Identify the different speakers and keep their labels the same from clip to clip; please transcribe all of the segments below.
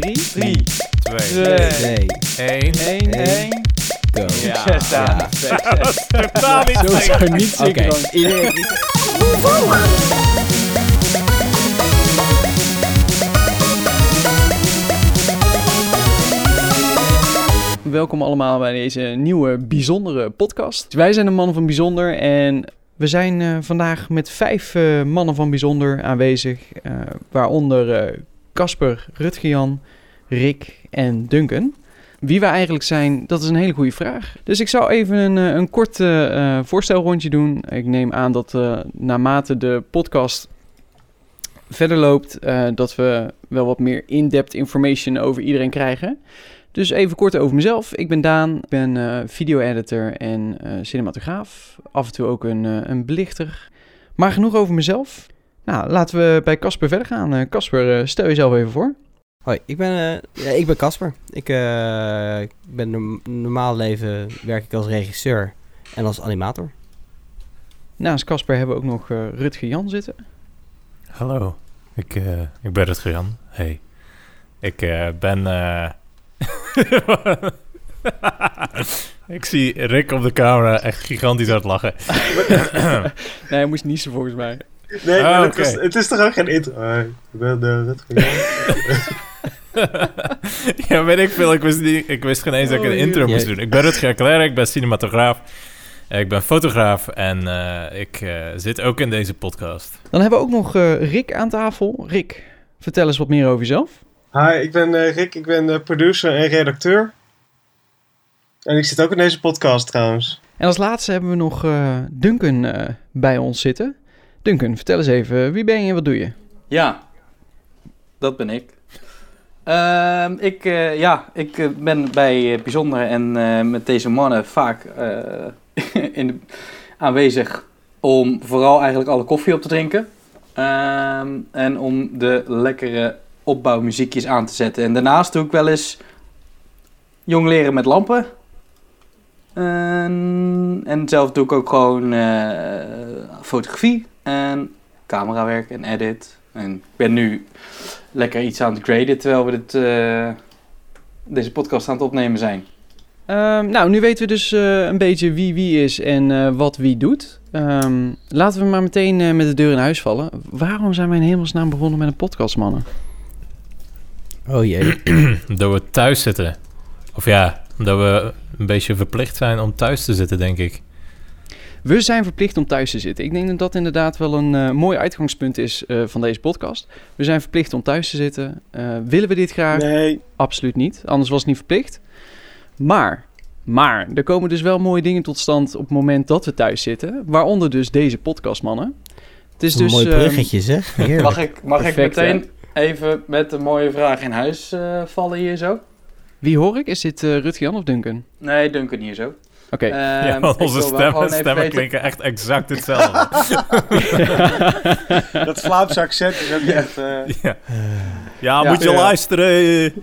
Speaker 1: 3,
Speaker 2: 3,
Speaker 1: 2,
Speaker 2: 2,
Speaker 1: 1.
Speaker 2: 1,
Speaker 3: 1, go.
Speaker 2: Ja.
Speaker 3: Ja.
Speaker 1: Succes.
Speaker 2: Totaal niet
Speaker 1: Zo zou niet
Speaker 3: Oké,
Speaker 1: synchroon.
Speaker 3: iedereen...
Speaker 1: Welkom allemaal bij deze nieuwe bijzondere podcast. Wij zijn de mannen van bijzonder en we zijn eh, vandaag met vijf eh, mannen van bijzonder aanwezig. eh, waaronder eh, Casper, Rutger-Jan, Rick en Duncan. Wie wij eigenlijk zijn, dat is een hele goede vraag. Dus ik zou even een, eh, een kort eh, voorstelrondje doen. Ik neem aan dat eh, naarmate de podcast verder loopt, dat we wel wat meer in-depth information over iedereen krijgen. Dus even kort over mezelf. Ik ben Daan, ik ben video-editor en cinematograaf. Af en toe ook een, een belichter. Maar genoeg over mezelf. Nou, laten we bij Casper verder gaan. Eh, Casper, eh, stel jezelf even voor.
Speaker 3: Hoi, ik ben eh, ja, ik ben Casper. Ik eh, ik ben norm- normaal leven werk ik als regisseur en als animator.
Speaker 1: Naast Casper hebben we ook nog eh, Rutger Jan zitten.
Speaker 2: Hallo, ik, eh, ik ben Rutger Jan. Hey. Ik eh, ben... eh, ik zie Rick op de camera echt gigantisch uit lachen.
Speaker 1: nee, hij moest niezen volgens mij.
Speaker 4: Nee, maar het, is, het is toch ook geen intro? Ah, ik ben de
Speaker 2: ja, weet ik veel. Ik wist, niet, ik wist geen eens dat ik een
Speaker 1: Oh,
Speaker 2: intro moest doen. Ik ben Rutger Klerk, ik ben cinematograaf. Eh, Ik ben fotograaf en eh, ik eh, zit ook in deze podcast.
Speaker 1: Dan hebben we ook nog eh, Rick aan tafel. Rick, vertel eens wat meer over jezelf.
Speaker 4: Hi, ik ben eh, Rick, ik ben eh, producer en redacteur. En ik zit ook in deze podcast trouwens.
Speaker 1: En als laatste hebben we nog eh, Duncan eh, bij ons zitten. Duncan, vertel eens even, wie ben je en wat doe je?
Speaker 5: Ja, dat ben ik. Ehm, ik, eh, ja, ik eh, ben bij eh, Bijzonder en met deze mannen vaak in de- aanwezig om vooral eigenlijk alle koffie op te drinken. Ehm, en om de lekkere opbouwmuziekjes aan te zetten. En daarnaast doe ik wel eens jong leren met lampen. En, zelf doe ik ook gewoon fotografie en camerawerk en edit. En ik ben nu lekker iets aan het graden terwijl we dit, eh, deze podcast aan het opnemen zijn.
Speaker 1: Ehm, nou, nu weten we dus eh, een beetje wie wie is en eh, wat wie doet. Ehm, laten we maar meteen eh, met de deur in huis vallen. Waarom zijn wij in hemelsnaam begonnen met een podcast, mannen?
Speaker 3: Oh jee.
Speaker 2: Dat we thuis zitten. Of ja, dat we een beetje verplicht zijn om thuis te zitten, denk ik.
Speaker 1: We zijn verplicht om thuis te zitten. Ik denk dat dat inderdaad wel een eh, mooi uitgangspunt is eh, van deze podcast. We zijn verplicht om thuis te zitten. Eh, willen we dit graag?
Speaker 4: Nee,
Speaker 1: Absoluut niet. Anders was het niet verplicht. Maar, maar, er komen dus wel mooie dingen tot stand op het moment dat we thuis zitten. Waaronder dus deze podcast, mannen. Het is
Speaker 3: een
Speaker 1: dus...
Speaker 3: mooi
Speaker 1: ehm,
Speaker 3: bruggetje zeg. Heerlijk.
Speaker 5: Mag ik, mag ik meteen even met een mooie vraag in huis eh, vallen hier zo?
Speaker 1: wie hoor ik? Is dit eh Rutger Jan of Duncan?
Speaker 5: Nee, Duncan hier zo.
Speaker 1: Oké.
Speaker 2: ja,
Speaker 5: Ehm,
Speaker 2: onze stemmen, stemmen
Speaker 5: weten-
Speaker 2: klinken echt exact hetzelfde.
Speaker 4: dat Vlaamse accent is ook echt... eh,
Speaker 2: ja. ja,
Speaker 1: Ja.
Speaker 2: moet je
Speaker 1: Ja.
Speaker 2: luisteren.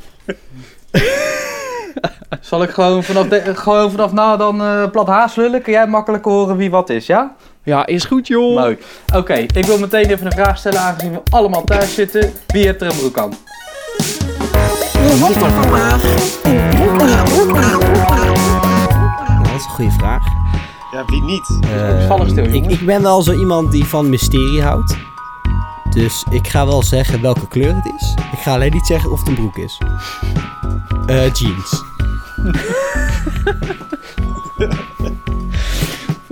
Speaker 5: Zal ik gewoon vanaf, de, gewoon vanaf nou dan eh plat haas lullen? Kun jij makkelijk horen wie wat is, ja?
Speaker 1: Ja, is goed joh.
Speaker 5: Mooi. Oké, ik wil meteen even een vraag stellen aangezien we allemaal thuis zitten. Wie heeft er een broek aan?
Speaker 3: Is een goede vraag.
Speaker 4: ja, wie niet?
Speaker 5: Toevallig stil,
Speaker 3: ik, ik ben wel zo iemand die van mysterie houdt. Dus ik ga wel zeggen welke kleur het is. Ik ga alleen niet zeggen of het een broek is. Eh, jeans.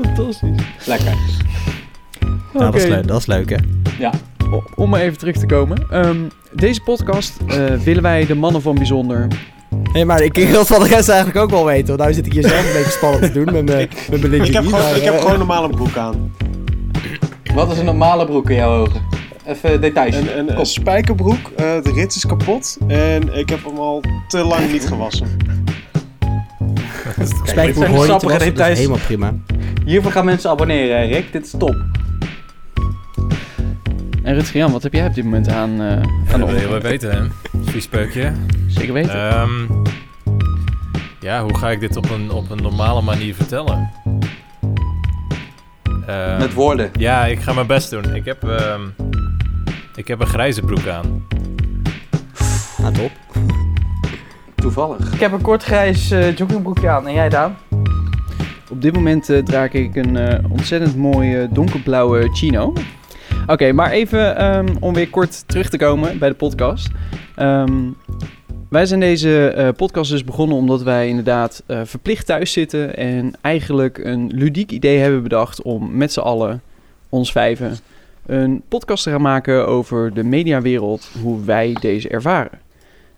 Speaker 1: Fantastisch.
Speaker 5: Lekker.
Speaker 3: Nou, dat, is
Speaker 1: Oké.
Speaker 3: leuk, dat is leuk hè.
Speaker 1: O- Om maar even terug te komen. Ehm, deze podcast eh, willen wij de mannen van bijzonder.
Speaker 3: Hé, maar ik wil van de rest eigenlijk ook wel weten. Want nou zit ik hier zelf een beetje spannend te doen met mijn
Speaker 4: Ik heb, gewoon,
Speaker 3: maar,
Speaker 4: ik heb
Speaker 3: eh,
Speaker 4: gewoon een broek aan.
Speaker 5: Wat is een normale broek in jouw ogen? Even details.
Speaker 4: Een, een,
Speaker 5: Kom.
Speaker 4: een spijkerbroek, eh, de rits is kapot en ik heb hem al te lang niet gewassen.
Speaker 3: Spijkerbroek hoor je te wassen, helemaal prima.
Speaker 5: Hiervoor gaan mensen abonneren, Rick. Dit is top.
Speaker 1: En Rutger Jan, wat heb jij op dit moment aan, eh aan de
Speaker 2: Dat wil je
Speaker 1: onderkant?
Speaker 2: wel weten, hè? Vies peukje.
Speaker 1: Zeker weten.
Speaker 2: Ehm, ja, hoe ga ik dit op een, op een normale manier vertellen? Ehm,
Speaker 5: Met woorden.
Speaker 2: Ja, ik ga mijn best doen. Ik heb, ehm, ik heb een grijze broek aan.
Speaker 3: Nou, top.
Speaker 5: Toevallig. Ik heb een kort grijs eh, joggingbroekje aan. En jij, Daan?
Speaker 1: Op dit moment eh, draag ik een eh, ontzettend mooie donkerblauwe chino. Oké, maar even ehm, om weer kort terug te komen bij de podcast. Ehm, wij zijn deze eh, podcast dus begonnen omdat wij inderdaad eh, verplicht thuis zitten en eigenlijk een ludiek idee hebben bedacht om met z'n allen, ons vijven, een podcast te gaan maken over de mediawereld, hoe wij deze ervaren.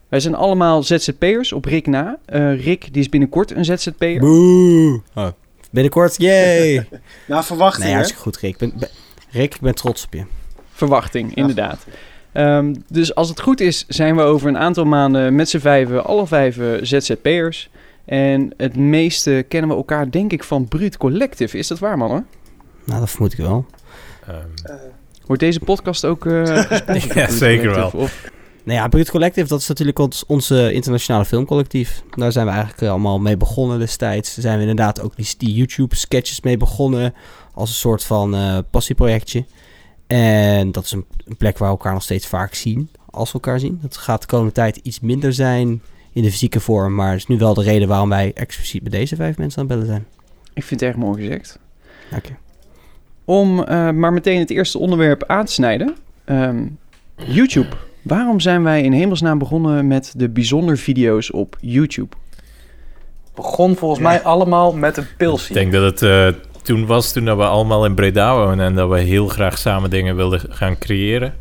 Speaker 1: Wij zijn allemaal ZZP'ers op Rick na. Eh, Rick die is binnenkort een ZZP'er.
Speaker 3: Boe. Oh. Binnenkort, yay!
Speaker 4: Nou, verwachting,
Speaker 3: nee, hartstikke goed, Rick. Ik Ben, ben- Rick, ik ben trots op je.
Speaker 1: Verwachting, inderdaad. Ehm, dus als het goed is, zijn we over een aantal maanden met z'n vijven, alle vijven ZZP'ers. En het meeste kennen we elkaar, denk ik, van Bruut Collective. Is dat waar, mannen?
Speaker 3: Nou, dat vermoed ik wel.
Speaker 2: Ehm,
Speaker 1: Wordt deze podcast ook eh door
Speaker 2: Ja, zeker wel.
Speaker 1: Of-
Speaker 3: Nou ja, Brut Collective, dat is natuurlijk ons, onze internationale filmcollectief. Daar zijn we eigenlijk eh, allemaal mee begonnen destijds. Daar zijn we inderdaad ook die, die YouTube-sketches mee begonnen. Als een soort van eh, passieprojectje. En dat is een, een plek waar we elkaar nog steeds vaak zien. Als we elkaar zien. Dat gaat de komende tijd iets minder zijn in de fysieke vorm. Maar het is nu wel de reden waarom wij expliciet met deze vijf mensen aan het bellen zijn.
Speaker 1: Ik vind het erg mooi gezegd.
Speaker 3: Oké.
Speaker 1: Om eh, maar meteen het eerste onderwerp aan te snijden. Ehm, YouTube. Waarom zijn wij in hemelsnaam begonnen met de bijzonder video's op YouTube?
Speaker 5: Begon volgens
Speaker 4: Ja.
Speaker 5: mij allemaal met een
Speaker 2: ik
Speaker 5: pilsie.
Speaker 2: denk dat het eh, toen was, toen dat we allemaal in Breda wonen... en dat we heel graag samen dingen wilden gaan creëren.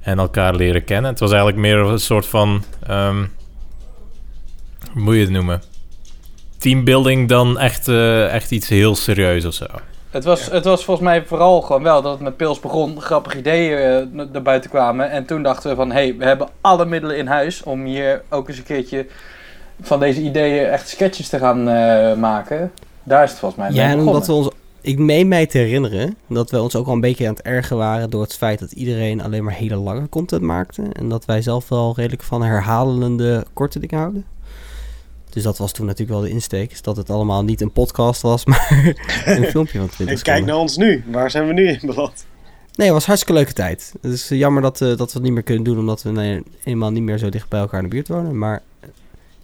Speaker 2: En elkaar leren kennen. Het was eigenlijk meer een soort van... ehm, hoe moet je het noemen? Teambuilding dan echt, eh, echt iets heel serieus of zo.
Speaker 5: Het was, het was volgens mij vooral gewoon wel dat het met pils begon. Grappige ideeën naar buiten kwamen. En toen dachten we van, hé, hey, we hebben alle middelen in huis om hier ook eens een keertje van deze ideeën echt sketches te gaan eh, maken. Daar is het volgens mij mee
Speaker 3: Ja, en omdat we ons... Ik meen mij te herinneren dat we ons ook al een beetje aan het ergen waren... door het feit dat iedereen alleen maar hele lange content maakte. En dat wij zelf wel redelijk van herhalende korte dingen houden. Dus dat was toen natuurlijk wel de insteek. is Dat het allemaal niet een podcast was, maar een filmpje van 20
Speaker 4: En kijk naar ons nu. Waar zijn we nu in beland?
Speaker 3: Nee, het was hartstikke leuke tijd. Het is jammer dat, eh, dat we het niet meer kunnen doen... omdat we nee, eenmaal niet meer zo dicht bij elkaar in de buurt wonen. Maar eh,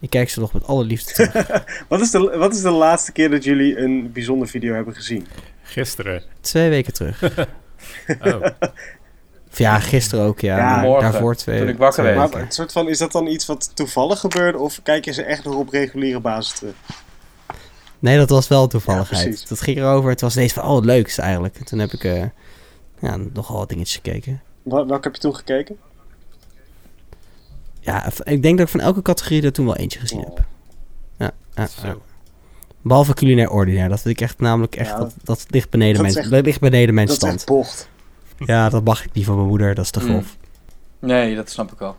Speaker 3: ik kijk ze nog met alle liefde terug.
Speaker 4: Wat is, de, wat is de laatste keer dat jullie een bijzonder video hebben gezien?
Speaker 2: Gisteren.
Speaker 3: Twee weken terug.
Speaker 2: Oh.
Speaker 3: Ja, gisteren ook, ja.
Speaker 5: Morgen,
Speaker 3: daarvoor twee
Speaker 5: toen ik wakker werd.
Speaker 4: Maar het soort van, is dat dan iets wat toevallig gebeurde? Of kijk je ze echt nog op reguliere basis terug?
Speaker 3: Nee, dat was wel toevalligheid. dat ging erover. Het was ineens van, oh, het leukste eigenlijk. En toen heb ik eh, ja, nogal wat dingetjes gekeken.
Speaker 4: Wel- Welke heb je toen gekeken?
Speaker 3: Ja, ik denk dat ik van elke categorie er toen wel eentje gezien
Speaker 4: Oh.
Speaker 3: heb. Ja, ja,
Speaker 2: Zo.
Speaker 3: ja. Behalve culinair ordinair. Dat vind ik echt namelijk echt,
Speaker 4: Ja,
Speaker 3: dat, dat ligt beneden
Speaker 4: dat
Speaker 3: mijn,
Speaker 4: echt-
Speaker 3: dat ligt beneden mijn
Speaker 4: Dat is
Speaker 3: stand.
Speaker 4: bocht.
Speaker 3: Ja, dat mag ik niet van mijn moeder. Dat is te
Speaker 5: Mm.
Speaker 3: grof.
Speaker 5: Nee, dat snap ik al.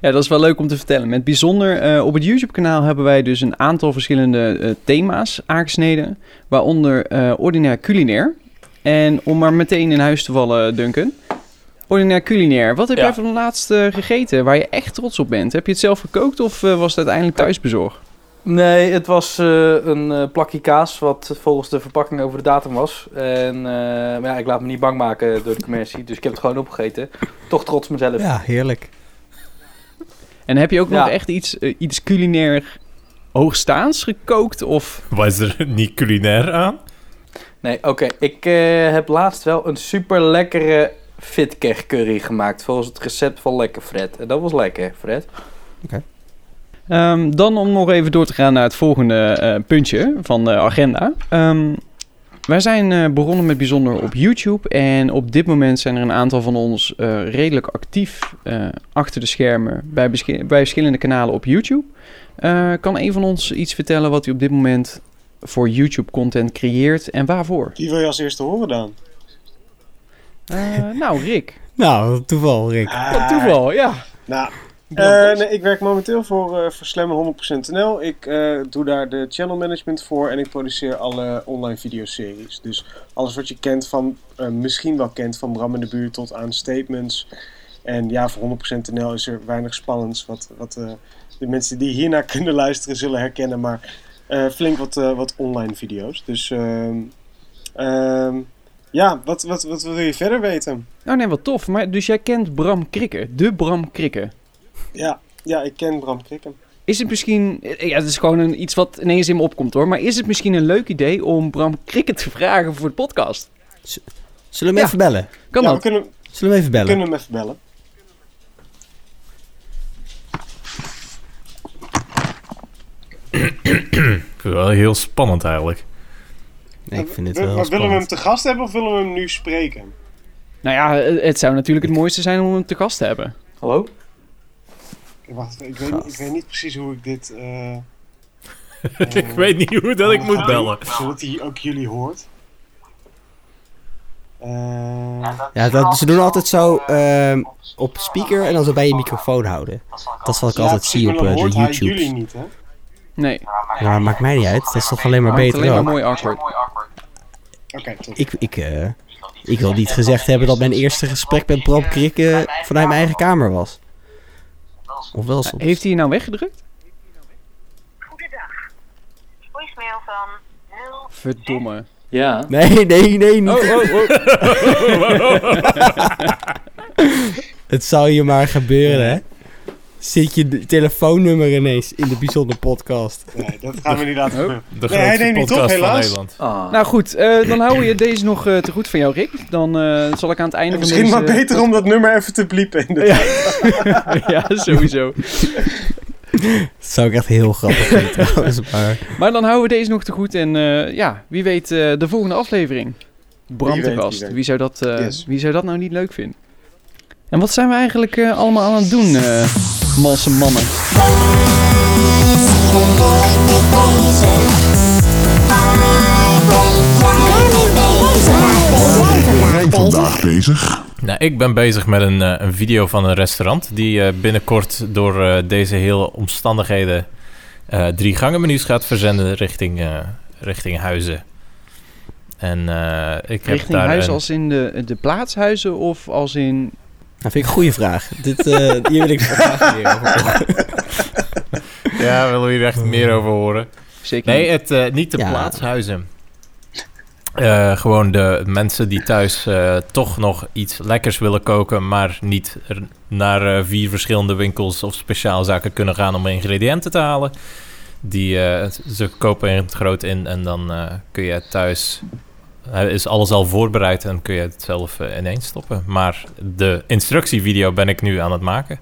Speaker 1: Ja, dat is wel leuk om te vertellen. Met bijzonder, eh, op het YouTube-kanaal hebben wij dus een aantal verschillende eh, thema's aangesneden. Waaronder eh, ordinair culinair. En om maar meteen in huis te vallen, Duncan. Ordinair culinair. Wat heb
Speaker 5: Ja.
Speaker 1: jij van de laatste gegeten waar je echt trots op bent? Heb je het zelf gekookt of eh, was het uiteindelijk thuisbezorgd?
Speaker 5: Nee, het was eh, een eh, plakje kaas wat volgens de verpakking over de datum was. En eh, maar ja, ik laat me niet bang maken door de commercie, dus ik heb het gewoon opgegeten. Toch trots mezelf.
Speaker 3: Ja, heerlijk.
Speaker 1: En heb je ook
Speaker 5: Ja.
Speaker 1: nog echt iets, iets culinair hoogstaans gekookt? Of
Speaker 2: Was er niet culinair aan?
Speaker 5: Nee, oké. Ik eh, heb laatst wel een super lekkere fitkeg curry gemaakt. Volgens het recept van Lekker Fred. En dat was lekker, Fred.
Speaker 1: Ehm, dan om nog even door te gaan naar het volgende eh, puntje van de agenda. Ehm, wij zijn eh, begonnen met bijzonder op YouTube. En op dit moment zijn er een aantal van ons eh, redelijk actief eh, achter de schermen bij, bij verschillende kanalen op YouTube. Eh, kan een van ons iets vertellen wat hij op dit moment voor YouTube content creëert en waarvoor?
Speaker 4: Die wil je als eerste horen dan?
Speaker 1: Eh, nou, Rick.
Speaker 3: Nou, toeval, Rick.
Speaker 1: Wat toeval, ja.
Speaker 4: Nou, eh, nee, ik werk momenteel voor, eh voor Slammer 100%nl. Ik eh, doe daar de channel management voor en ik produceer alle online videoseries. Dus alles wat je kent van, eh, misschien wel kent van Bram in de buurt tot aan statements. En ja, voor 100%nl is er weinig spannends wat, wat eh, de mensen die hiernaar kunnen luisteren zullen herkennen. Maar eh, flink wat, eh, wat online video's. Dus ehm, ehm, ja, wat, wat, wat wil je verder weten?
Speaker 1: Nou nee, wat tof. Maar, dus jij kent Bram Krikke, de Bram Krikke.
Speaker 4: Ja, ja ik ken Bram Krikken.
Speaker 1: is het misschien... Ja, het is gewoon een, iets wat ineens in me opkomt hoor. Maar is het misschien een leuk idee om Bram Krikke te vragen voor de podcast?
Speaker 3: Zullen we hem
Speaker 1: Ja.
Speaker 3: even bellen?
Speaker 1: Kan
Speaker 4: ja, we kunnen,
Speaker 3: Zullen we hem even bellen?
Speaker 4: kunnen hem even bellen.
Speaker 2: Wel heel spannend eigenlijk.
Speaker 3: Nee, ik vind het wel
Speaker 4: maar willen we hem te gast hebben of willen we hem nu spreken?
Speaker 1: Nou ja, het zou natuurlijk het mooiste zijn om hem te gast te hebben.
Speaker 5: Hallo?
Speaker 4: Wacht, ik weet, ik weet niet precies hoe ik dit... eh,
Speaker 2: ik weet niet hoe dat ik moet bellen.
Speaker 4: Zodat hij ook jullie hoort. Eh,
Speaker 3: Ja, dat, ze doen altijd zo ehm, op speaker en dan zo bij je microfoon houden. Dat is wat ik
Speaker 4: ja,
Speaker 3: altijd zie op eh,
Speaker 4: hoort
Speaker 3: de YouTube.
Speaker 4: jullie niet, hè?
Speaker 1: Nee,
Speaker 3: Ja, maakt mij niet uit. Dat is toch alleen maar beter
Speaker 1: alleen maar mooi awkward.
Speaker 4: Oké.
Speaker 3: Ik, ik, eh, ik wil niet gezegd hebben dat mijn eerste gesprek met Bram Krikke vanuit mijn eigen kamer was. Of wel soms.
Speaker 1: Heeft hij je nou weggedrukt?
Speaker 6: Goedendag. Voicemail van 0.
Speaker 1: Verdomme.
Speaker 5: Ja.
Speaker 3: Nee, nee, nee, niet.
Speaker 1: Oh, oh, oh.
Speaker 3: Het zou je maar gebeuren, hè? Zit je de- telefoonnummer ineens in de bijzondere podcast?
Speaker 4: Nee, dat gaan we niet laten
Speaker 1: Oh.
Speaker 4: gebeuren.
Speaker 2: De
Speaker 4: Nee, hij neemt niet op,
Speaker 2: podcast van
Speaker 4: helaas.
Speaker 2: Nederland.
Speaker 5: Ah.
Speaker 1: Nou goed, eh, dan houden we deze nog eh, te goed van jou, Rick. Dan eh, zal ik aan het einde
Speaker 4: En
Speaker 1: van
Speaker 4: misschien
Speaker 1: deze...
Speaker 4: maar beter om dat nummer even te bliepen. In de...
Speaker 1: Ja. ja, sowieso.
Speaker 3: Dat zou ik echt heel grappig vinden trouwens, maar...
Speaker 1: Maar dan houden we deze nog te goed. En eh, ja, wie weet eh, de volgende aflevering. Bram
Speaker 4: Wie
Speaker 1: te gast. zou, dat, eh,
Speaker 4: Yes.
Speaker 1: wie zou dat nou niet leuk vinden? En wat zijn we eigenlijk allemaal aan het doen, eh malse mannen?
Speaker 7: jij vandaag bezig?
Speaker 2: Nou, ik ben bezig met een, eh, een video van een restaurant die eh, binnenkort door eh, deze hele omstandigheden eh, drie gangenmenu's gaat verzenden richting, eh, richting huizen. En eh, ik heb
Speaker 1: Richting
Speaker 2: daar
Speaker 1: huis
Speaker 2: een-
Speaker 1: als in de, de plaatshuizen of als in...
Speaker 3: Dat vind ik een goede vraag. Dit, eh, hier wil ik graag meer over horen.
Speaker 2: Ja, willen we hier echt meer over horen?
Speaker 1: Zeker
Speaker 2: Nee,
Speaker 1: niet.
Speaker 2: het, eh, niet de
Speaker 3: Ja.
Speaker 2: plaatshuizen. Eh, gewoon de mensen die thuis eh, toch nog iets lekkers willen koken, maar niet naar vier verschillende winkels of speciaalzaken kunnen gaan om ingrediënten te halen. Die, eh, ze kopen het groot in en dan eh, kun je thuis. Is alles al voorbereid en kun je het zelf eh, ineens stoppen. Maar de instructievideo ben ik nu aan het maken.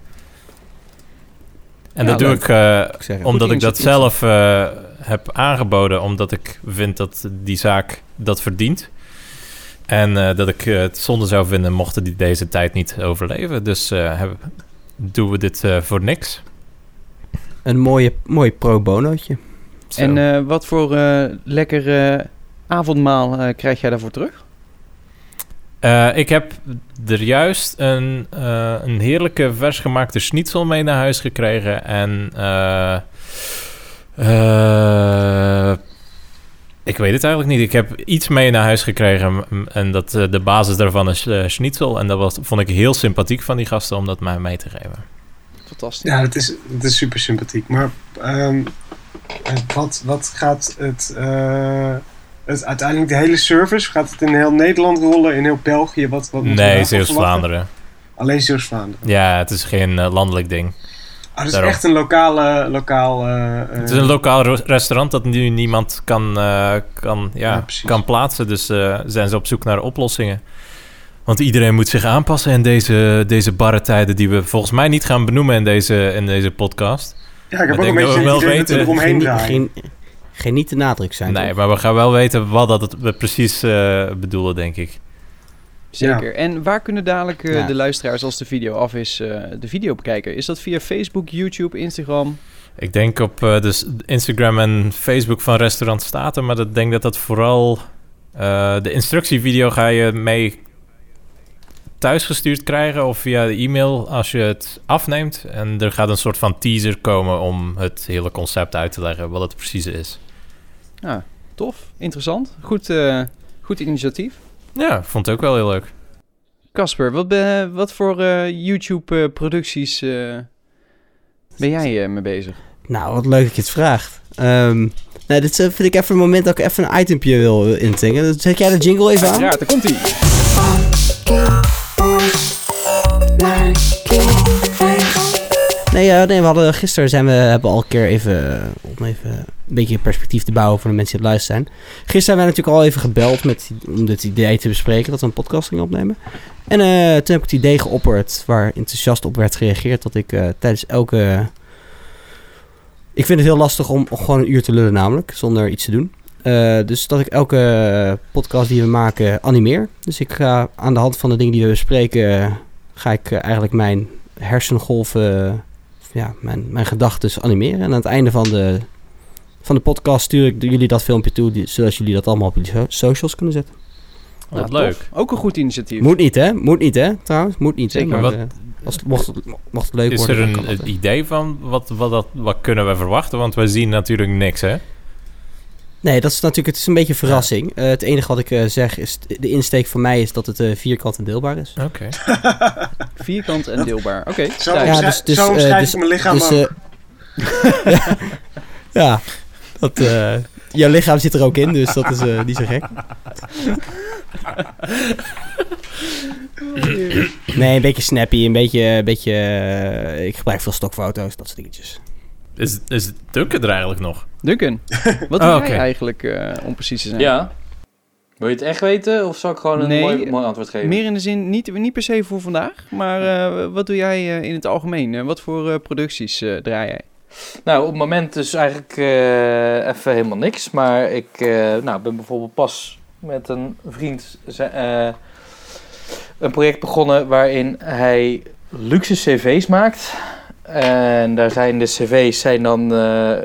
Speaker 2: En
Speaker 1: Ja,
Speaker 2: dat doe
Speaker 1: leuk.
Speaker 2: ik eh,
Speaker 3: Ik
Speaker 2: omdat ik dat zelf eh, heb aangeboden, omdat ik vind dat die zaak dat verdient. En eh, dat ik het zonde zou vinden mochten die deze tijd niet overleven. Dus eh, heb- doen we dit eh, voor niks.
Speaker 3: een mooie, mooi pro bonootje.
Speaker 2: Zo.
Speaker 1: En eh, wat voor eh, lekker eh, avondmaal eh, krijg jij daarvoor terug?
Speaker 2: Eh, ik heb er juist een, eh, een heerlijke versgemaakte schnitzel mee naar huis gekregen. En eh, eh, ik weet het eigenlijk niet. Ik heb iets mee naar huis gekregen. En dat, de basis daarvan is schnitzel. En dat was, vond ik heel sympathiek van die gasten om dat mij mee te geven.
Speaker 1: Fantastisch.
Speaker 4: Ja, het is, het is super sympathiek. Maar ehm, eh, wat, wat gaat het, eh, het... Uiteindelijk de hele service, gaat het in heel Nederland rollen? In heel België? Wat, wat
Speaker 2: Nee? Zeeuws-Vlaanderen.
Speaker 4: Alleen Zeeuws-Vlaanderen.
Speaker 2: Ja, het is geen eh, landelijk ding.
Speaker 4: Ah, het is
Speaker 2: Daarom.
Speaker 4: echt een lokale... lokaal, eh, eh,
Speaker 2: Het is een lokaal restaurant dat nu niemand kan, eh, kan, ja, kan plaatsen. Dus eh, zijn ze op zoek naar oplossingen. Want iedereen moet zich aanpassen in deze, deze barre tijden... die we volgens mij niet gaan benoemen in deze, in deze podcast.
Speaker 4: ja, ik heb ook een beetje
Speaker 2: wel weten-
Speaker 4: eromheen draaien.
Speaker 3: geen, geen niet de nadruk zijn.
Speaker 2: nee,
Speaker 3: toch?
Speaker 2: maar we gaan wel weten wat dat we precies eh, bedoelen, denk ik.
Speaker 1: Zeker. En waar kunnen dadelijk eh,
Speaker 3: Ja.
Speaker 1: de luisteraars, als de video af is, eh, de video bekijken? Is dat via Facebook, YouTube, Instagram?
Speaker 2: Ik denk op eh, dus Instagram en Facebook van Restaurant Staten... maar ik denk dat dat vooral... eh, de instructievideo ga je mee thuisgestuurd krijgen of via de e-mail als je het afneemt. En er gaat een soort van teaser komen om het hele concept uit te leggen, wat het precies is.
Speaker 1: Ah, tof. Interessant. Goed, eh, goed initiatief.
Speaker 2: Ja, vond het ook wel heel leuk.
Speaker 1: Casper, wat, ben- wat voor eh, YouTube-producties ben jij eh, mee bezig?
Speaker 3: Nou, wat leuk dat je het vraagt. Ehm nou, dit eh, vind ik even een moment dat ik even een itempje wil eh, intingen. Dus Zet jij de jingle even aan?
Speaker 1: Ja, daar komt
Speaker 3: Nee, eh, nee, we hadden gisteren zijn we hebben al een keer even eh, om even een beetje perspectief te bouwen voor de mensen die het luisteren. Gisteren zijn wij natuurlijk al even gebeld met, om dit idee te bespreken dat we een podcast gingen opnemen. En eh, toen heb ik het idee geopperd waar enthousiast op werd gereageerd dat ik tijdens elke. Ik vind het heel lastig om gewoon een uur te lullen, namelijk zonder iets te doen. Dus dat ik elke podcast die we maken animeer. Dus ik ga aan de hand van de dingen die we bespreken, ga ik eigenlijk mijn hersengolven, ja, mijn, mijn gedachten animeren. En aan het einde van de, van de podcast stuur ik jullie dat filmpje toe, die, zodat jullie dat allemaal op jullie so- socials kunnen zetten.
Speaker 2: Wat
Speaker 1: Ja,
Speaker 2: leuk.
Speaker 1: tof. Ook een goed initiatief.
Speaker 3: Moet niet, hè? Moet niet, hè? Trouwens, moet niet. hè,
Speaker 1: Zeker.
Speaker 3: Maar,
Speaker 2: Wat-
Speaker 3: eh, als het, mocht, het- mocht het leuk
Speaker 2: Is
Speaker 3: worden.
Speaker 2: er
Speaker 3: dan
Speaker 2: een, een
Speaker 3: hè.
Speaker 2: idee van wat, wat, dat, wat kunnen we verwachten? Want wij zien natuurlijk niks, hè?
Speaker 3: Nee, dat is natuurlijk het is een beetje een verrassing. Eh, het enige wat ik eh, zeg is, de insteek van mij is dat het eh, vierkant en deelbaar is.
Speaker 2: Oké.
Speaker 1: Vierkant en deelbaar. Oké,
Speaker 4: Zo.
Speaker 3: Ja, dus- dus,
Speaker 4: zo
Speaker 3: dus-
Speaker 4: ik mijn lichaam
Speaker 3: Dus,
Speaker 4: ook.
Speaker 3: ja, dat, eh, jouw lichaam zit er ook in, dus dat is eh, niet zo gek. Nee, een beetje snappy, een beetje, een beetje ik gebruik veel stokfoto's, dat soort dingetjes.
Speaker 2: Is, is Duncan er eigenlijk nog?
Speaker 1: Duncan, wat
Speaker 2: Oh,
Speaker 1: doe
Speaker 2: oké.
Speaker 1: jij eigenlijk eh, om precies te zijn?
Speaker 5: Ja. Wil je het echt weten of zal ik gewoon een
Speaker 1: Nee,
Speaker 5: mooi, mooi antwoord geven?
Speaker 1: Meer in de zin, niet, niet per se voor vandaag, maar eh, wat doe jij eh, in het algemeen? Wat voor eh, producties eh, draai jij?
Speaker 5: Nou, op het moment dus eigenlijk eh, even helemaal niks. Maar ik eh, nou, ben bijvoorbeeld pas met een vriend eh, een project begonnen waarin hij luxe cv's maakt. En daar zijn de cv's zijn dan eh,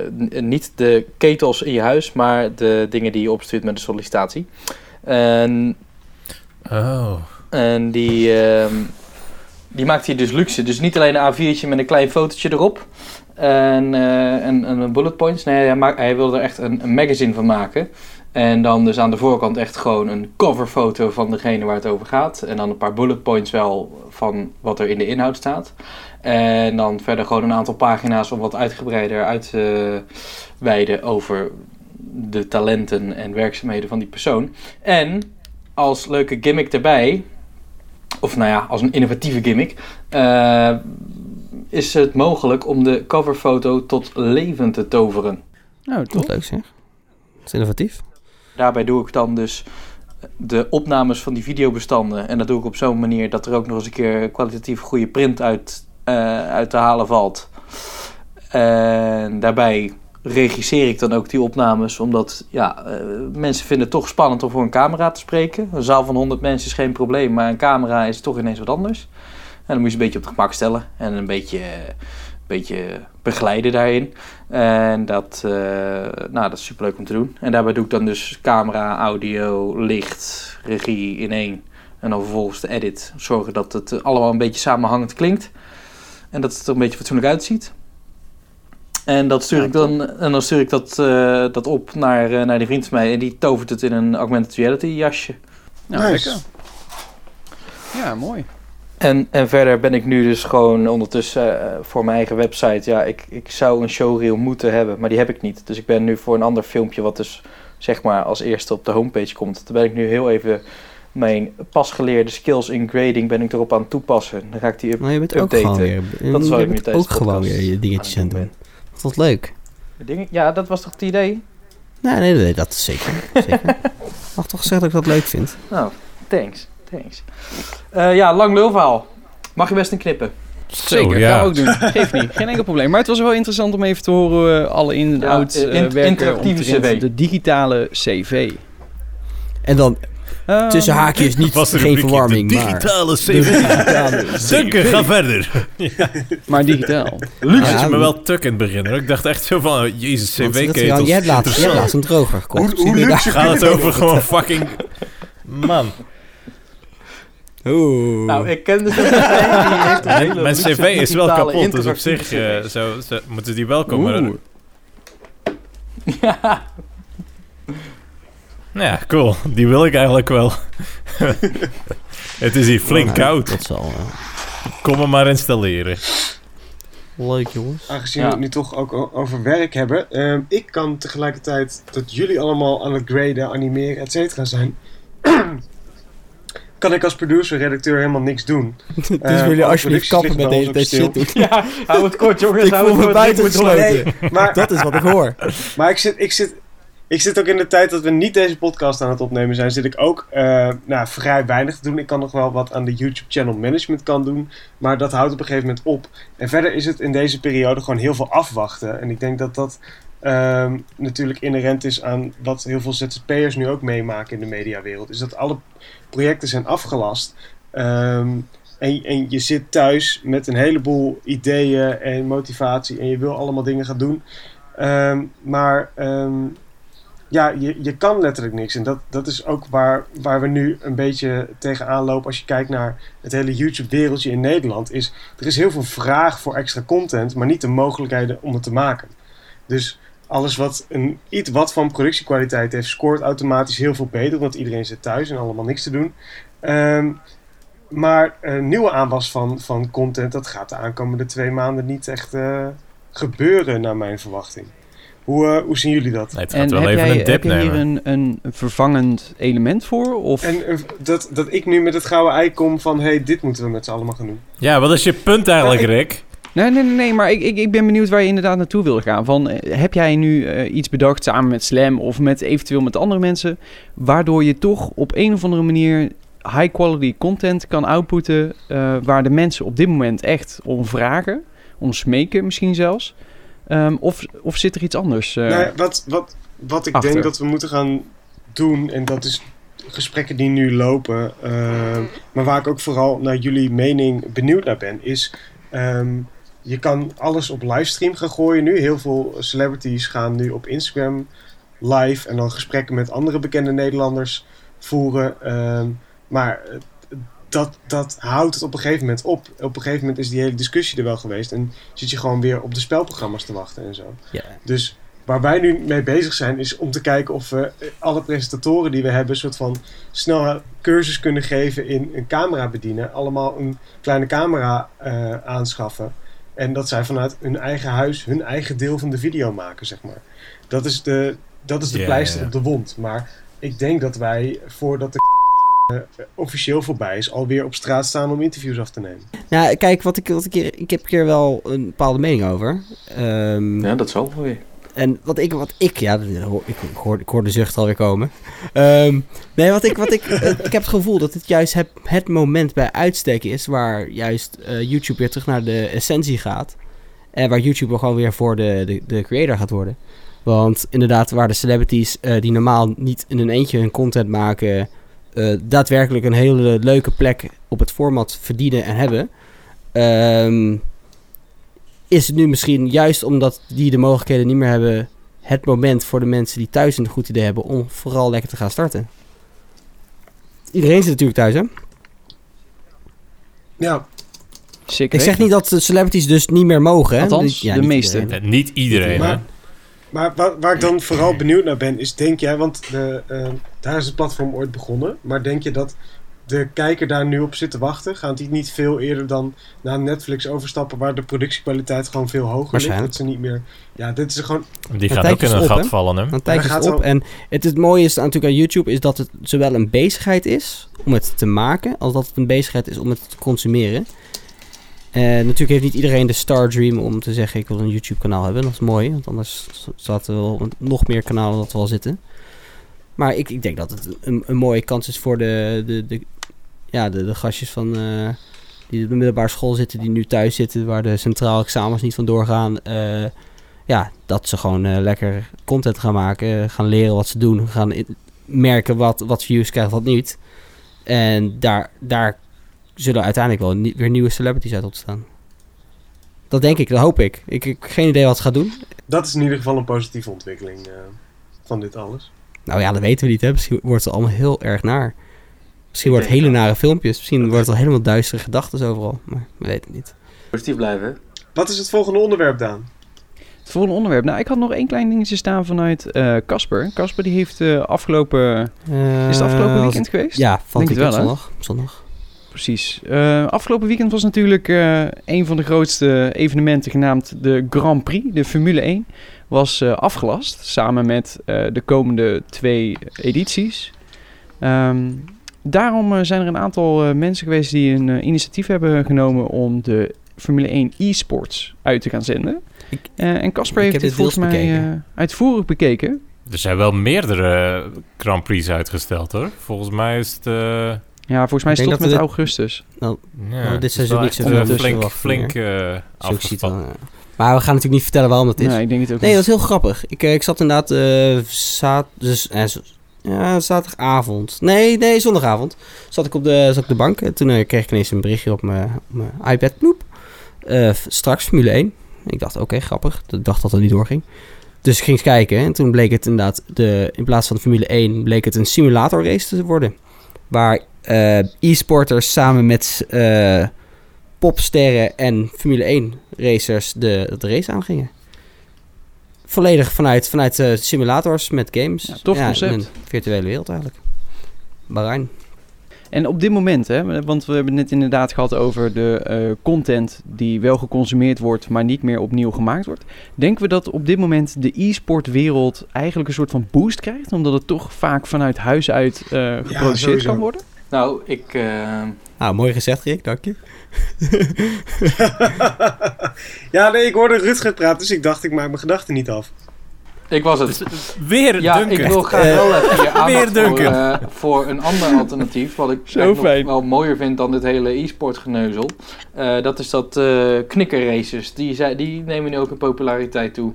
Speaker 5: niet de ketels in je huis, maar de dingen die je opstuurt met een sollicitatie. En
Speaker 2: Oh.
Speaker 5: en die, ehm, die maakt hij dus luxe. Dus niet alleen een A4'tje met een klein fotootje erop. En, eh, en, en een bullet points. Nee, hij, maakt, hij wilde er echt een, een magazine van maken. En dan dus aan de voorkant echt gewoon een coverfoto van degene waar het over gaat. En dan een paar bullet points wel van wat er in de inhoud staat. En dan verder gewoon een aantal pagina's om wat uitgebreider uit te wijden over de talenten en werkzaamheden van die persoon. En als leuke gimmick erbij, of nou ja, als een innovatieve gimmick, eh, is het mogelijk om de coverfoto tot leven te toveren.
Speaker 1: Nou,
Speaker 3: Toch leuk zeg. Dat is innovatief.
Speaker 5: Daarbij doe ik dan dus de opnames van die videobestanden. En dat doe ik op zo'n manier dat er ook nog eens een keer kwalitatief goede print uit, uit te halen valt. En daarbij regisseer ik dan ook die opnames, omdat ja, eh, mensen vinden het toch spannend om voor een camera te spreken. Een zaal van 100 mensen is geen probleem, maar een camera is toch ineens wat anders. En dan moet je een beetje op het gemak stellen en een beetje, een beetje begeleiden daarin. En dat, eh, nou, dat is superleuk om te doen. En daarbij doe ik dan dus camera, audio, licht, regie in één. En dan vervolgens de edit. Zorgen dat het allemaal een beetje samenhangend klinkt. En dat het er een beetje fatsoenlijk uitziet. En, dat stuur
Speaker 1: Ja,
Speaker 5: ik dan, en dan stuur ik dat, eh, dat op naar, eh, naar die vriend van mij. En die tovert het in een augmented reality jasje.
Speaker 1: Nou,
Speaker 4: Nice.
Speaker 1: lekker. Ja, mooi.
Speaker 5: En, en verder ben ik nu dus gewoon ondertussen eh, voor mijn eigen website. Ja, ik, ik zou een showreel moeten hebben, maar die heb ik niet. Dus ik ben nu voor een ander filmpje, wat dus zeg maar als eerste op de homepage komt. Daar ben ik nu heel even mijn pas geleerde skills in grading ben ik erop aan het toepassen. Dan ga ik die up-
Speaker 3: Maar je bent ook
Speaker 5: updaten.
Speaker 3: gewoon weer,
Speaker 5: Dat is
Speaker 3: je
Speaker 5: ik nu
Speaker 3: bent
Speaker 5: tijdens
Speaker 3: ook gewoon weer je dingetjes aan het doen. Wat leuk.
Speaker 5: Ja, dat was toch het idee?
Speaker 3: Nee, nee, nee, dat is zeker. zeker. Mag toch zeggen dat ik dat leuk vind.
Speaker 5: Nou, thanks. thanks. Eh, ja, lang lulverhaal. Mag je best een knippen.
Speaker 1: Zeker,
Speaker 2: ja.
Speaker 1: gaan we ook doen. Geeft niet, geen enkel probleem. Maar het was wel interessant om even te horen eh, alle in en
Speaker 5: Ja,
Speaker 1: outs
Speaker 5: eh,
Speaker 1: eh,
Speaker 5: in-
Speaker 1: werken
Speaker 5: interactieve CV.
Speaker 1: de digitale CV.
Speaker 3: En dan
Speaker 1: Ehm,
Speaker 3: tussen haakjes niet,
Speaker 2: Was de
Speaker 3: geen verwarming,
Speaker 2: de
Speaker 3: maar...
Speaker 2: digitale
Speaker 3: De
Speaker 2: CV.
Speaker 3: digitale
Speaker 2: Duncan, ga verder.
Speaker 1: Maar digitaal.
Speaker 2: Luxe
Speaker 3: Ja,
Speaker 2: is me wel tuk in het begin. hoor. Ik dacht echt zo van, oh, jezus, cv-ketels.
Speaker 3: Jij hebt laatst, jij hebt
Speaker 2: interessant.
Speaker 3: laatst een droger gekocht.
Speaker 4: Hoe- hoe luxe
Speaker 2: Gaat het over gewoon fucking... Man,
Speaker 3: Oeh.
Speaker 5: Nou, ik ken dus een hele
Speaker 2: mijn cv is wel kapot, dus op zich eh, zo, zo moeten die wel komen.
Speaker 1: Oeh.
Speaker 5: Ja,
Speaker 2: ja, cool. Die wil ik eigenlijk wel. het is hier flink
Speaker 3: Nou,
Speaker 2: koud.
Speaker 3: Dat zal wel.
Speaker 2: Kom hem maar installeren.
Speaker 3: Leuk, jongens.
Speaker 4: Aangezien
Speaker 5: Ja.
Speaker 4: we het nu toch ook over werk hebben. ehm, ik kan tegelijkertijd dat jullie allemaal aan het graden, animeren, et cetera zijn. kan ik als producer, redacteur helemaal niks doen.
Speaker 3: dus willen jullie
Speaker 4: alle
Speaker 3: alsjeblieft kappen met deze, shit doen.
Speaker 5: Ja, hou het kort jongens.
Speaker 3: Ik
Speaker 5: hou
Speaker 3: voel
Speaker 5: het
Speaker 3: me.
Speaker 4: Maar,
Speaker 3: Dat is wat ik hoor.
Speaker 4: maar ik, zit, ik, zit, ik zit ook in de tijd dat we niet deze podcast aan het opnemen zijn, zit ik ook eh, nou, vrij weinig te doen. Ik kan nog wel wat aan de YouTube channel management kan doen, maar dat houdt op een gegeven moment op. En verder is het in deze periode gewoon heel veel afwachten. En ik denk dat dat ehm, natuurlijk inherent is aan wat heel veel ZZP'ers nu ook meemaken in de mediawereld. Is dat alle projecten zijn afgelast. Ehm, en, je zit thuis met een heleboel ideeën en motivatie en je wil allemaal dingen gaan doen. Ehm, maar ja, je, je kan letterlijk niks. En dat, dat is ook waar, waar we nu een beetje tegenaan lopen als je kijkt naar het hele YouTube-wereldje in Nederland. Is, er is heel veel vraag voor extra content, maar niet de mogelijkheden om het te maken. Dus alles wat een iets wat van productiekwaliteit heeft, scoort automatisch heel veel beter, want iedereen zit thuis en allemaal niks te doen. Ehm, maar een nieuwe aanwas van, van content, dat gaat de aankomende twee maanden niet echt eh, gebeuren, naar mijn verwachting. Hoe, eh, hoe zien jullie dat?
Speaker 2: Nee, het gaat
Speaker 1: En
Speaker 2: wel
Speaker 1: heb
Speaker 2: even
Speaker 1: jij,
Speaker 2: een
Speaker 1: heb
Speaker 2: dip
Speaker 1: je hier
Speaker 2: nemen.
Speaker 1: een, een vervangend element voor? Of?
Speaker 4: En eh, dat, dat ik nu met het gouden ei kom van, hé, hey, dit moeten we met z'n allemaal gaan doen.
Speaker 2: Ja, wat is je punt eigenlijk,
Speaker 4: Ja, ik-
Speaker 2: Rick?
Speaker 1: Nee, nee, nee, nee, maar ik, ik, ik ben benieuwd waar je inderdaad naartoe wil gaan. Van, eh, heb jij nu iets bedacht samen met Slam of met eventueel met andere mensen, waardoor je toch op een of andere manier high quality content kan outputten eh, waar de mensen op dit moment echt om vragen, om smeken misschien zelfs? Ehm, of, of zit er iets anders? eh?
Speaker 4: Nou ja, wat, wat, wat ik
Speaker 1: achter.
Speaker 4: denk dat we moeten gaan doen, en dat is gesprekken die nu lopen, ehm, maar waar ik ook vooral naar jullie mening benieuwd naar ben, is ehm, je kan alles op livestream gaan gooien nu. Heel veel celebrities gaan nu op Instagram live en dan gesprekken met andere bekende Nederlanders voeren. ehm, maar eh, dat, dat houdt het op een gegeven moment op. Op een gegeven moment is die hele discussie er wel geweest en zit je gewoon weer op de spelprogramma's te wachten en zo.
Speaker 3: Ja.
Speaker 4: Dus waar wij nu mee bezig zijn, is om te kijken of we eh, alle presentatoren die we hebben, een soort van snelle cursus kunnen geven in een camera bedienen. Allemaal een kleine camera eh, aanschaffen. En dat zij vanuit hun eigen huis hun eigen deel van de video maken, zeg maar. Dat is de, dat is de pleister op de wond. Maar ik denk dat wij, voordat de officieel voorbij is, alweer op straat staan om interviews af te nemen.
Speaker 3: Nou, kijk, wat ik, wat ik, hier- ik heb hier wel een bepaalde mening over. Ehm,
Speaker 5: Ja, dat zal wel weer.
Speaker 3: En wat ik, wat ik ja, ik, hoor, ik hoor de zucht alweer komen. Ehm, nee, wat ik, wat ik, eh, ik heb het gevoel dat het juist het, het moment bij uitstek is waar juist eh, YouTube weer terug naar de essentie gaat. En waar YouTube gewoon weer voor de, de, de creator gaat worden. Want inderdaad, waar de celebrities eh, die normaal niet in hun eentje hun content maken, eh, daadwerkelijk een hele leuke plek op het format verdienen en hebben. ehm, is het nu misschien juist omdat die de mogelijkheden niet meer hebben, het moment voor de mensen die thuis een goed idee hebben om vooral lekker te gaan starten. Iedereen zit natuurlijk thuis, hè?
Speaker 4: Ja,
Speaker 1: Zeker
Speaker 3: Ik zeg niet dat de celebrities dus niet meer mogen, hè?
Speaker 1: Althans,
Speaker 3: Ja,
Speaker 1: de
Speaker 3: niet
Speaker 1: meeste.
Speaker 3: iedereen.
Speaker 2: Eh, niet iedereen, hè?
Speaker 4: Maar, maar waar, waar ik dan vooral benieuwd naar ben, is denk jij, want de, eh, daar is het platform ooit begonnen, maar denk je dat de kijker daar nu op zit te wachten? Gaat die niet veel eerder dan naar Netflix overstappen, waar de productiekwaliteit gewoon veel hoger ligt? Dat ze niet meer. Ja, dit is gewoon.
Speaker 2: Die gaat ook in een gat vallen, hè?
Speaker 3: Een tijdje
Speaker 4: Maar
Speaker 3: is
Speaker 4: gaat
Speaker 3: op. En het, het mooie is natuurlijk aan YouTube is dat het zowel een bezigheid is om het te maken, als dat het een bezigheid is om het te consumeren. En natuurlijk heeft niet iedereen de star dream om te zeggen ik wil een YouTube kanaal hebben. Dat is mooi, want anders zaten we wel nog meer kanalen dat we zitten. Maar ik, ik denk dat het een, een mooie kans is voor de, de, de, ja, de, de gastjes van, eh, die op de middelbare school zitten, die nu thuis zitten, waar de centraal examens niet van doorgaan. eh, ja, dat ze gewoon lekker content gaan maken, gaan leren wat ze doen, gaan merken wat, wat views krijgt, wat niet. En daar, daar zullen uiteindelijk wel nie- weer nieuwe celebrities uit ontstaan. Dat denk ik, dat hoop ik. Ik, ik heb geen idee wat ze gaat doen.
Speaker 4: Dat is in ieder geval een positieve ontwikkeling eh, van dit alles.
Speaker 3: Nou ja, dat weten we niet. Hè. Misschien wordt het allemaal heel erg naar. Misschien
Speaker 5: Ik
Speaker 3: wordt het hele nare filmpjes. Misschien wordt het al helemaal duistere gedachten overal. Maar we weten het niet.
Speaker 5: Positief blijven. hè?
Speaker 4: Wat is het volgende onderwerp, Daan?
Speaker 1: Het volgende onderwerp. Nou, ik had nog één klein dingetje staan vanuit eh, Casper. Casper die heeft eh, afgelopen... is het afgelopen weekend geweest?
Speaker 3: Ja, van
Speaker 1: Denk het wel,
Speaker 3: zondag. zondag.
Speaker 1: Precies. Eh, afgelopen weekend was natuurlijk eh, een van de grootste evenementen genaamd de Grand Prix, de Formule 1, was eh, afgelast samen met eh, de komende twee edities. Ehm, daarom zijn er een aantal eh, mensen geweest die een initiatief hebben genomen om de Formule 1 e-sports uit te gaan zenden.
Speaker 3: Ik-
Speaker 1: Eh, en Casper heeft dit volgens mij
Speaker 3: bekeken.
Speaker 1: eh, uitvoerig bekeken.
Speaker 2: Er zijn wel meerdere Grand Prix uitgesteld hoor. Volgens mij is het.
Speaker 1: Ja, volgens mij tot
Speaker 3: dat
Speaker 1: met
Speaker 3: dit-
Speaker 1: augustus.
Speaker 2: ja,
Speaker 3: dit
Speaker 2: is
Speaker 3: seizoen niet
Speaker 2: eh, flink, flink eh
Speaker 3: Zo
Speaker 2: afgespannen.
Speaker 3: wel, ja. Maar we gaan natuurlijk niet vertellen waarom dat is.
Speaker 1: Nee, ik denk het ook
Speaker 3: Nee, dat is heel grappig. Ik, eh, ik zat inderdaad eh zaad, dus, eh, ja, zaterdagavond. Nee, nee, zondagavond. Zat ik op de, zat ik op de bank. En toen kreeg ik ineens een berichtje op mijn, op mijn iPad. Ploep. Eh, f- straks Formule 1. Ik dacht, oké, grappig. Ik dacht dat het niet doorging. Dus ik ging eens kijken. En toen bleek het inderdaad, de, in plaats van de Formule 1, bleek het een simulatorrace te worden. Waar eh, e-sporters samen met eh, popsterren en Formule 1 racers de, de race aangingen. Volledig vanuit, vanuit eh, simulators met games.
Speaker 1: Ja, tof concept.
Speaker 3: in Een virtuele wereld eigenlijk. Bahrein.
Speaker 1: En op dit moment, hè, want we hebben het net inderdaad gehad over de eh, content die wel geconsumeerd wordt, maar niet meer opnieuw gemaakt wordt. Denken we dat op dit moment de e-sportwereld eigenlijk een soort van boost krijgt, omdat het toch vaak vanuit huis uit eh, geproduceerd kan worden?
Speaker 5: Nou, ik... eh,
Speaker 3: Nou, mooi gezegd Rick, dank je.
Speaker 4: ja, nee, ik hoorde Rutger praten, dus ik dacht, ik maak mijn gedachten niet af.
Speaker 5: ik was het.
Speaker 2: Weer
Speaker 5: Ja,
Speaker 2: Duncan.
Speaker 5: ik wil graag
Speaker 3: Eh,
Speaker 5: wel even je aandacht voor, eh, voor een ander alternatief. Wat ik
Speaker 1: Zo
Speaker 5: eigenlijk
Speaker 1: fijn.
Speaker 5: nog wel mooier vind dan dit hele e-sport geneuzel. Eh, dat is dat eh knikkerraces. Die, die nemen nu ook in populariteit toe.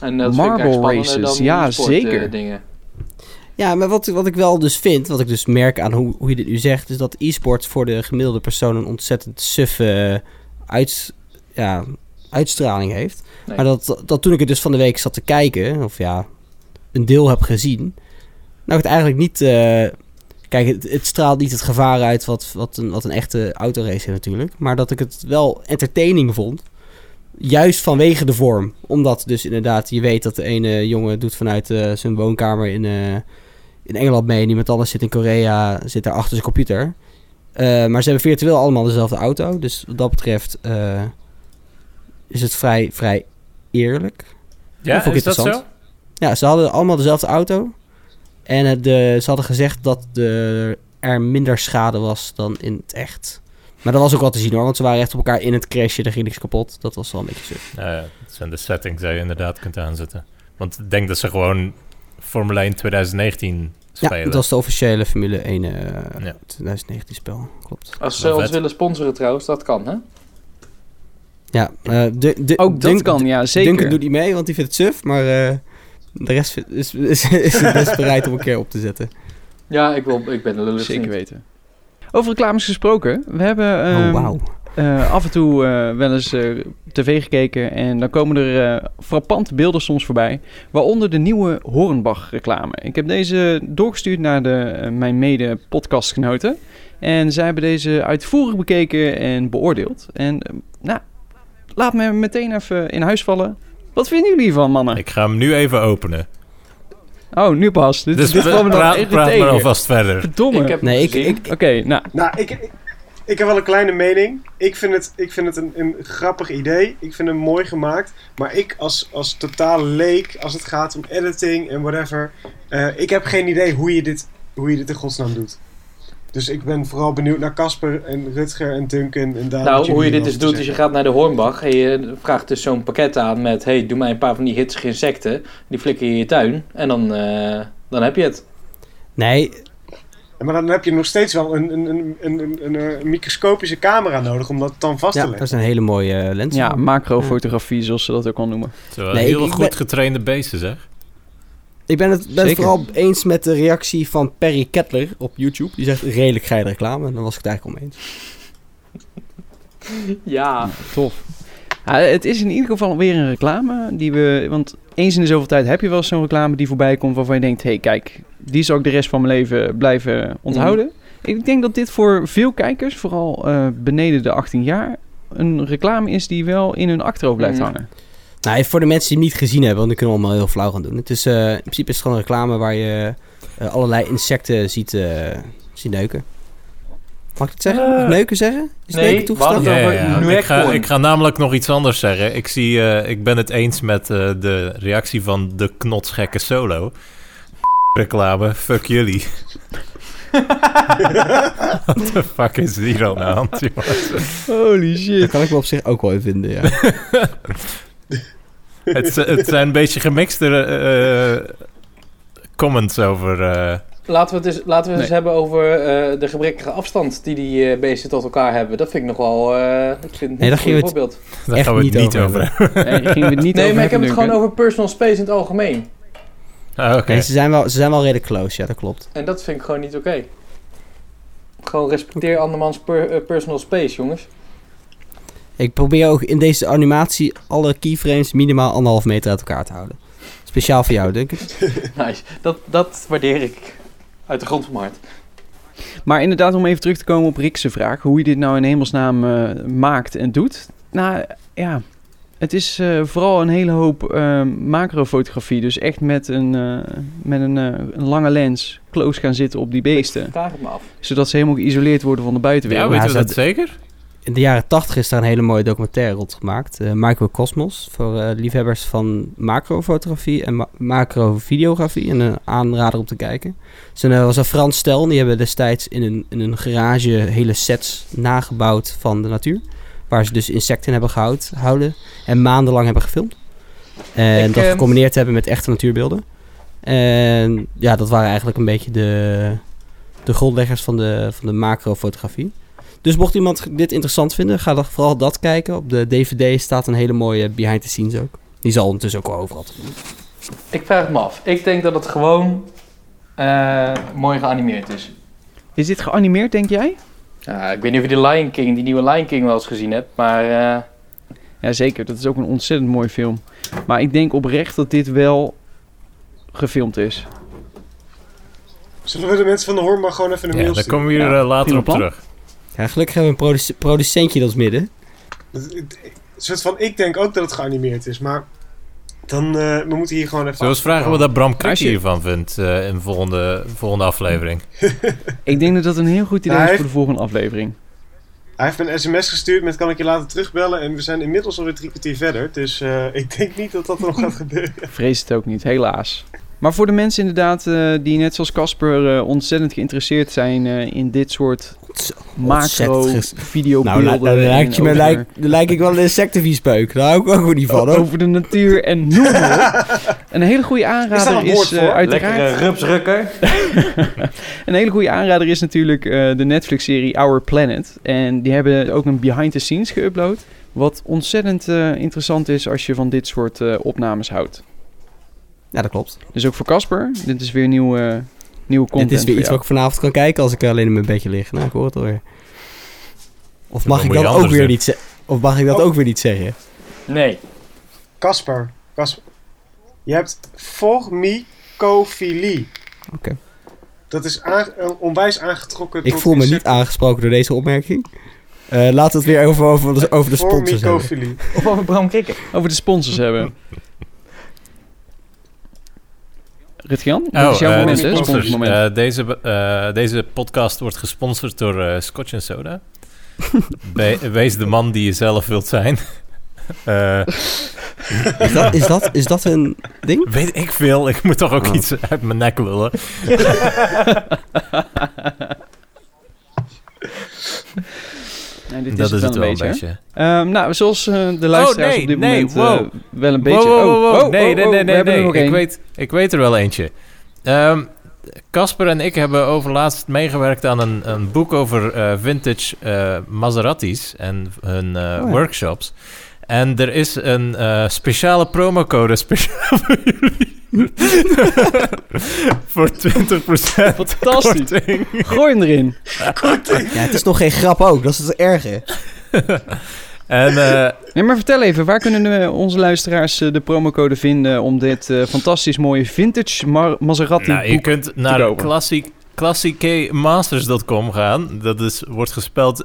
Speaker 5: En dat vind ik
Speaker 1: Marble
Speaker 5: echt spannender
Speaker 1: races,
Speaker 5: dan
Speaker 1: ja, zeker.
Speaker 5: eh, dingen.
Speaker 3: Ja, maar wat, wat ik wel dus vind, wat ik dus merk aan hoe, hoe je dit nu zegt, is dat e-sport voor de gemiddelde persoon een ontzettend suffe uit, ja, uitstraling heeft.
Speaker 5: Nee.
Speaker 3: Maar dat, dat toen ik het dus van de week zat te kijken, of ja, een deel heb gezien, nou het eigenlijk niet... eh, kijk, het, het straalt niet het gevaar uit wat, wat, een, wat een echte autorace heeft natuurlijk. Maar dat ik het wel entertaining vond. Juist vanwege de vorm. Omdat dus inderdaad je weet dat de ene jongen doet vanuit eh, zijn woonkamer in, eh, in Engeland mee. En iemand anders zit in Korea, zit daar achter zijn computer. Eh, maar ze hebben virtueel allemaal dezelfde auto. Dus wat dat betreft eh, is het vrij, vrij eerlijk.
Speaker 2: ja, is dat zo?
Speaker 3: Ja, ze hadden allemaal dezelfde auto. En het, de, ze hadden gezegd dat de, er minder schade was dan in het echt. Maar dat was ook wel te zien hoor, want ze waren echt op elkaar in het crashen. Er ging niks kapot. Dat was wel een beetje suf.
Speaker 2: Nou ja, dat zijn de settings die je inderdaad kunt aanzetten. Want ik denk dat ze gewoon Formule 1 2019
Speaker 3: Ja,
Speaker 2: spelen.
Speaker 3: dat was de officiële Formule 1 eh,
Speaker 2: Ja.
Speaker 3: 2019 spel. Klopt.
Speaker 5: Als ze ons willen sponsoren trouwens, dat kan hè?
Speaker 3: Ja, eh, de, de,
Speaker 1: Ook dat
Speaker 3: Dunk-
Speaker 1: kan, ja, zeker.
Speaker 3: Duncan doet niet mee, want die vindt het suf. Maar eh, de rest vindt- is, is, is best bereid om een keer op te zetten.
Speaker 5: Ja, ik, wil, ik ben de lullig
Speaker 1: Zeker weten. Over reclames gesproken. We hebben
Speaker 3: oh,
Speaker 1: ehm,
Speaker 3: wauw.
Speaker 1: Eh, af en toe eh, wel eens eh, tv gekeken en dan komen er eh, frappante beelden soms voorbij. Waaronder de nieuwe Hornbach reclame. Ik heb deze doorgestuurd naar de, mijn mede podcastgenoten. En zij hebben deze uitvoerig bekeken en beoordeeld. En nou, laat me meteen even in huis vallen. Wat vinden jullie hiervan, mannen?
Speaker 2: Ik ga hem nu even openen.
Speaker 1: Oh, nu pas. Dit,
Speaker 2: Dus
Speaker 1: dit nog
Speaker 2: praat, praat maar alvast verder.
Speaker 1: Verdomme.
Speaker 5: Ik heb
Speaker 3: Nee, ik, ik,
Speaker 1: Oké, nou,
Speaker 4: Nou, ik, ik, ik heb wel een kleine mening. Ik vind het, ik vind het een, een grappig idee. Ik vind hem mooi gemaakt. Maar ik als, als totaal leek, als het gaat om editing en whatever... eh, ik heb geen idee hoe je dit, hoe je dit in godsnaam doet. Dus ik ben vooral benieuwd naar Casper en Rutger en Duncan en Daan.
Speaker 5: Nou, hoe je dit dus doet, is je gaat naar de Hornbach en je vraagt dus zo'n pakket aan met... hey, doe mij een paar van die hitsige insecten. Die flikker je in je tuin en dan, eh, dan heb je het.
Speaker 3: nee,
Speaker 4: Maar dan heb je nog steeds wel een, een, een, een, een, een, een microscopische camera nodig om dat dan vast te
Speaker 3: ja,
Speaker 4: leggen.
Speaker 3: dat is een hele mooie eh, lens.
Speaker 1: ja, macrofotografie, zoals ze dat ook al noemen.
Speaker 3: Nee,
Speaker 2: heel
Speaker 3: ik-
Speaker 2: goed
Speaker 3: ben-
Speaker 2: getrainde beesten, zeg.
Speaker 3: Ik ben het, ben vooral eens met de reactie van Perry Kettler op YouTube. Die zegt redelijk geile reclame. En dan was ik het eigenlijk om eens.
Speaker 5: Ja.
Speaker 1: Tof. Ja, het is in ieder geval weer een reclame die we. Want eens in de zoveel tijd heb je wel zo'n reclame die voorbij komt waarvan je denkt: hé, hey, kijk, die zal ik de rest van mijn leven blijven onthouden. Ik denk dat dit voor veel kijkers, vooral eh, beneden de 18 jaar, een reclame is die wel in hun achterhoofd blijft
Speaker 5: Mm.
Speaker 1: hangen.
Speaker 3: Nou, voor de mensen die het niet gezien hebben, want die kunnen we allemaal heel flauw gaan doen. Het is, eh, in principe is het gewoon een reclame waar je eh, allerlei insecten ziet, zien neuken. Mag ik het zeggen? Ik
Speaker 5: Eh,
Speaker 3: neuken zeggen? Is
Speaker 5: nee,
Speaker 3: neuken toegestaan?
Speaker 2: Ja,
Speaker 5: het
Speaker 2: ja, ja. Ik, ga, ik ga namelijk nog iets anders zeggen. Ik, zie, eh, ik ben het eens met eh, de reactie van de knotsgekke solo. Reclame, fuck jullie. What the fuck is hier aan de hand, jongens?
Speaker 1: Holy shit.
Speaker 3: kan ik me op zich ook wel in vinden, ja.
Speaker 2: het, het zijn een beetje gemixte eh, comments over...
Speaker 5: Laten we het eens, laten we het eens hebben over eh, de gebrekkige afstand die die eh, beesten tot elkaar hebben. Dat vind ik nog wel eh, ik vind
Speaker 3: Nee, daar
Speaker 5: een voorbeeld.
Speaker 2: daar
Speaker 3: Echt
Speaker 2: gaan we het
Speaker 3: niet over
Speaker 2: hebben.
Speaker 1: Nee, gingen we het niet
Speaker 5: Nee,
Speaker 1: over
Speaker 5: maar ik heb het gewoon over personal space in het algemeen.
Speaker 2: Ah, Oké.
Speaker 3: Nee, ze, zijn wel, ze zijn wel redelijk close, ja, dat klopt.
Speaker 5: En dat vind ik gewoon niet oké. Gewoon respecteer andermans per- personal space, jongens.
Speaker 3: Ik probeer ook in deze animatie alle keyframes minimaal anderhalf meter uit elkaar te houden. Speciaal voor jou, denk ik.
Speaker 5: Nice. Dat, dat waardeer ik uit de grond van mijn hart.
Speaker 1: Maar inderdaad, om even terug te komen op Rick's vraag. Hoe je dit nou in hemelsnaam eh, maakt en doet. Nou, ja. Het is eh, vooral een hele hoop eh, macrofotografie. Dus echt met een, eh, met een, eh, een lange lens close gaan zitten op die beesten.
Speaker 5: Vraag het me af.
Speaker 1: Zodat ze helemaal geïsoleerd worden van de
Speaker 2: Ja,
Speaker 1: buitenwereld.
Speaker 2: weten
Speaker 3: Ja,
Speaker 2: we
Speaker 3: ze
Speaker 2: dat zeker?
Speaker 3: In de jaren 80 is daar een hele mooie documentaire rond gemaakt. eh Microcosmos, voor eh, liefhebbers van macrofotografie en ma- macrovideografie. En een aanrader om te kijken. Dus er was een Frans stel, en die hebben destijds in een, in een garage hele sets nagebouwd van de natuur. Waar ze dus insecten hebben gehoud, houden en maandenlang hebben gefilmd. En
Speaker 5: Ik,
Speaker 3: dat
Speaker 5: eh,
Speaker 3: gecombineerd hebben met echte natuurbeelden. En ja, dat waren eigenlijk een beetje de, de grondleggers van de, van de macrofotografie. Dus mocht iemand dit interessant vinden, ga dan vooral dat kijken. Op de DVD staat een hele mooie behind the scenes ook. Die zal ondertussen ook wel overal te doen.
Speaker 5: Ik vraag het me af. Ik denk dat het gewoon eh, mooi geanimeerd is.
Speaker 1: Is dit geanimeerd, denk jij?
Speaker 5: Ja, ik weet niet of je de Lion King, die nieuwe Lion King wel eens gezien hebt, maar eh,
Speaker 1: Ja, zeker. Dat is ook een ontzettend mooi film. Maar ik denk oprecht dat dit wel gefilmd is.
Speaker 4: Zullen we de mensen van de Hoorn maar gewoon even een
Speaker 2: Ja,
Speaker 4: mail
Speaker 2: daar
Speaker 4: sturen?
Speaker 2: komen we hier
Speaker 1: Ja,
Speaker 2: eh, later op
Speaker 1: plan.
Speaker 2: terug.
Speaker 3: Ja, gelukkig hebben we een produce- producentje in ons midden.
Speaker 4: Een soort van, ik denk ook dat het geanimeerd is, maar dan, eh, we moeten hier gewoon even...
Speaker 2: Zullen we eens vragen wat
Speaker 4: achterkomen.
Speaker 2: dat Bram
Speaker 1: je-
Speaker 2: hiervan vindt eh, in de volgende, volgende aflevering?
Speaker 1: Ik denk dat dat een heel goed idee is voor de volgende aflevering.
Speaker 4: Hij heeft me een sms gestuurd met kan ik je later terugbellen en we zijn inmiddels alweer drie kwartier verder. Dus eh, ik denk niet dat dat nog gaat gebeuren.
Speaker 1: Vrees het ook niet, helaas. Maar voor de mensen inderdaad eh, die net zoals Casper eh, ontzettend geïnteresseerd zijn eh, in dit soort macro videobeelden.
Speaker 3: Nou, dan lijkt, je me, lijk, lijk ik wel een insectenviespeuk. Daar hou ik ook niet van,
Speaker 1: over,
Speaker 3: hoor.
Speaker 1: over de natuur en noem. Een hele goede
Speaker 4: Is
Speaker 1: aanrader
Speaker 4: een
Speaker 1: is,
Speaker 4: woord
Speaker 1: eh,
Speaker 4: voor?
Speaker 1: uiteraard...
Speaker 5: lekkere rupsrukker.
Speaker 1: Een hele goede aanrader is natuurlijk eh, de Netflix-serie Our Planet. En die hebben ook een behind the scenes geüpload. Wat ontzettend eh, interessant is als je van dit soort eh, opnames houdt.
Speaker 3: Ja, dat klopt.
Speaker 1: Dus ook voor Casper, dit is weer nieuwe, nieuwe content.
Speaker 3: Dit is weer iets wat ik vanavond kan kijken als ik alleen in mijn bedje lig. Nou, ik hoor het alweer. Of mag ik dat ook
Speaker 2: anders
Speaker 3: weer
Speaker 2: doen.
Speaker 3: niet zeggen? Of mag ik dat
Speaker 4: Oh.
Speaker 3: ook weer niet zeggen?
Speaker 5: Nee.
Speaker 4: Casper, Casper. Je hebt formicofilie.
Speaker 3: Oké.
Speaker 4: Dat is onwijs aangetrokken
Speaker 3: Ik
Speaker 4: tot
Speaker 3: voel me niet aangesproken door deze opmerking. Eh laten we het weer over, over, de, over de sponsors hebben.
Speaker 4: Formicofilie.
Speaker 5: Of over Bram Krikke.
Speaker 1: Over de sponsors hebben. Rutjan, dat is jouw
Speaker 2: eh,
Speaker 1: moment,
Speaker 2: de sponsors.
Speaker 1: Sponsormoment.
Speaker 2: Eh, deze, eh, deze podcast wordt gesponsord door eh, Scotch Soda. Be- wees de man die je zelf wilt zijn. Eh,
Speaker 3: Is dat, is, dat, is dat een ding?
Speaker 2: weet ik veel, ik moet toch ook
Speaker 3: Oh.
Speaker 2: iets uit mijn nek lullen.
Speaker 1: Nee, dit
Speaker 2: dat
Speaker 1: is het wel een beetje. Ehm, nou, zoals eh, de luisteraars
Speaker 2: nee,
Speaker 1: op dit
Speaker 2: nee,
Speaker 1: moment eh, wel een beetje...
Speaker 2: Wow, wow, wow, wow.
Speaker 1: oh,
Speaker 2: nee,
Speaker 1: oh,
Speaker 2: nee,
Speaker 1: oh,
Speaker 2: nee,
Speaker 1: we
Speaker 2: nee,
Speaker 1: hebben
Speaker 2: nee. Ik weet, ik weet er wel eentje. Ehm, Casper en ik hebben overlaatst meegewerkt aan een, een boek over eh, vintage eh, Maseratis en hun eh,
Speaker 3: ja.
Speaker 2: workshops. En er is een eh, speciale promocode speciaal voor jullie. voor 20%
Speaker 1: Fantastisch.
Speaker 2: korting.
Speaker 1: Gooi hem erin.
Speaker 3: Ja, het is nog geen grap ook. Dat is het erge.
Speaker 2: En eh,
Speaker 1: Nee, maar vertel even, waar kunnen eh, onze luisteraars eh, de promocode vinden om dit eh, fantastisch mooie vintage Mar- Maserati
Speaker 2: nou, je kunt naar classic, classicmasters.com gaan. Dat is, wordt gespeld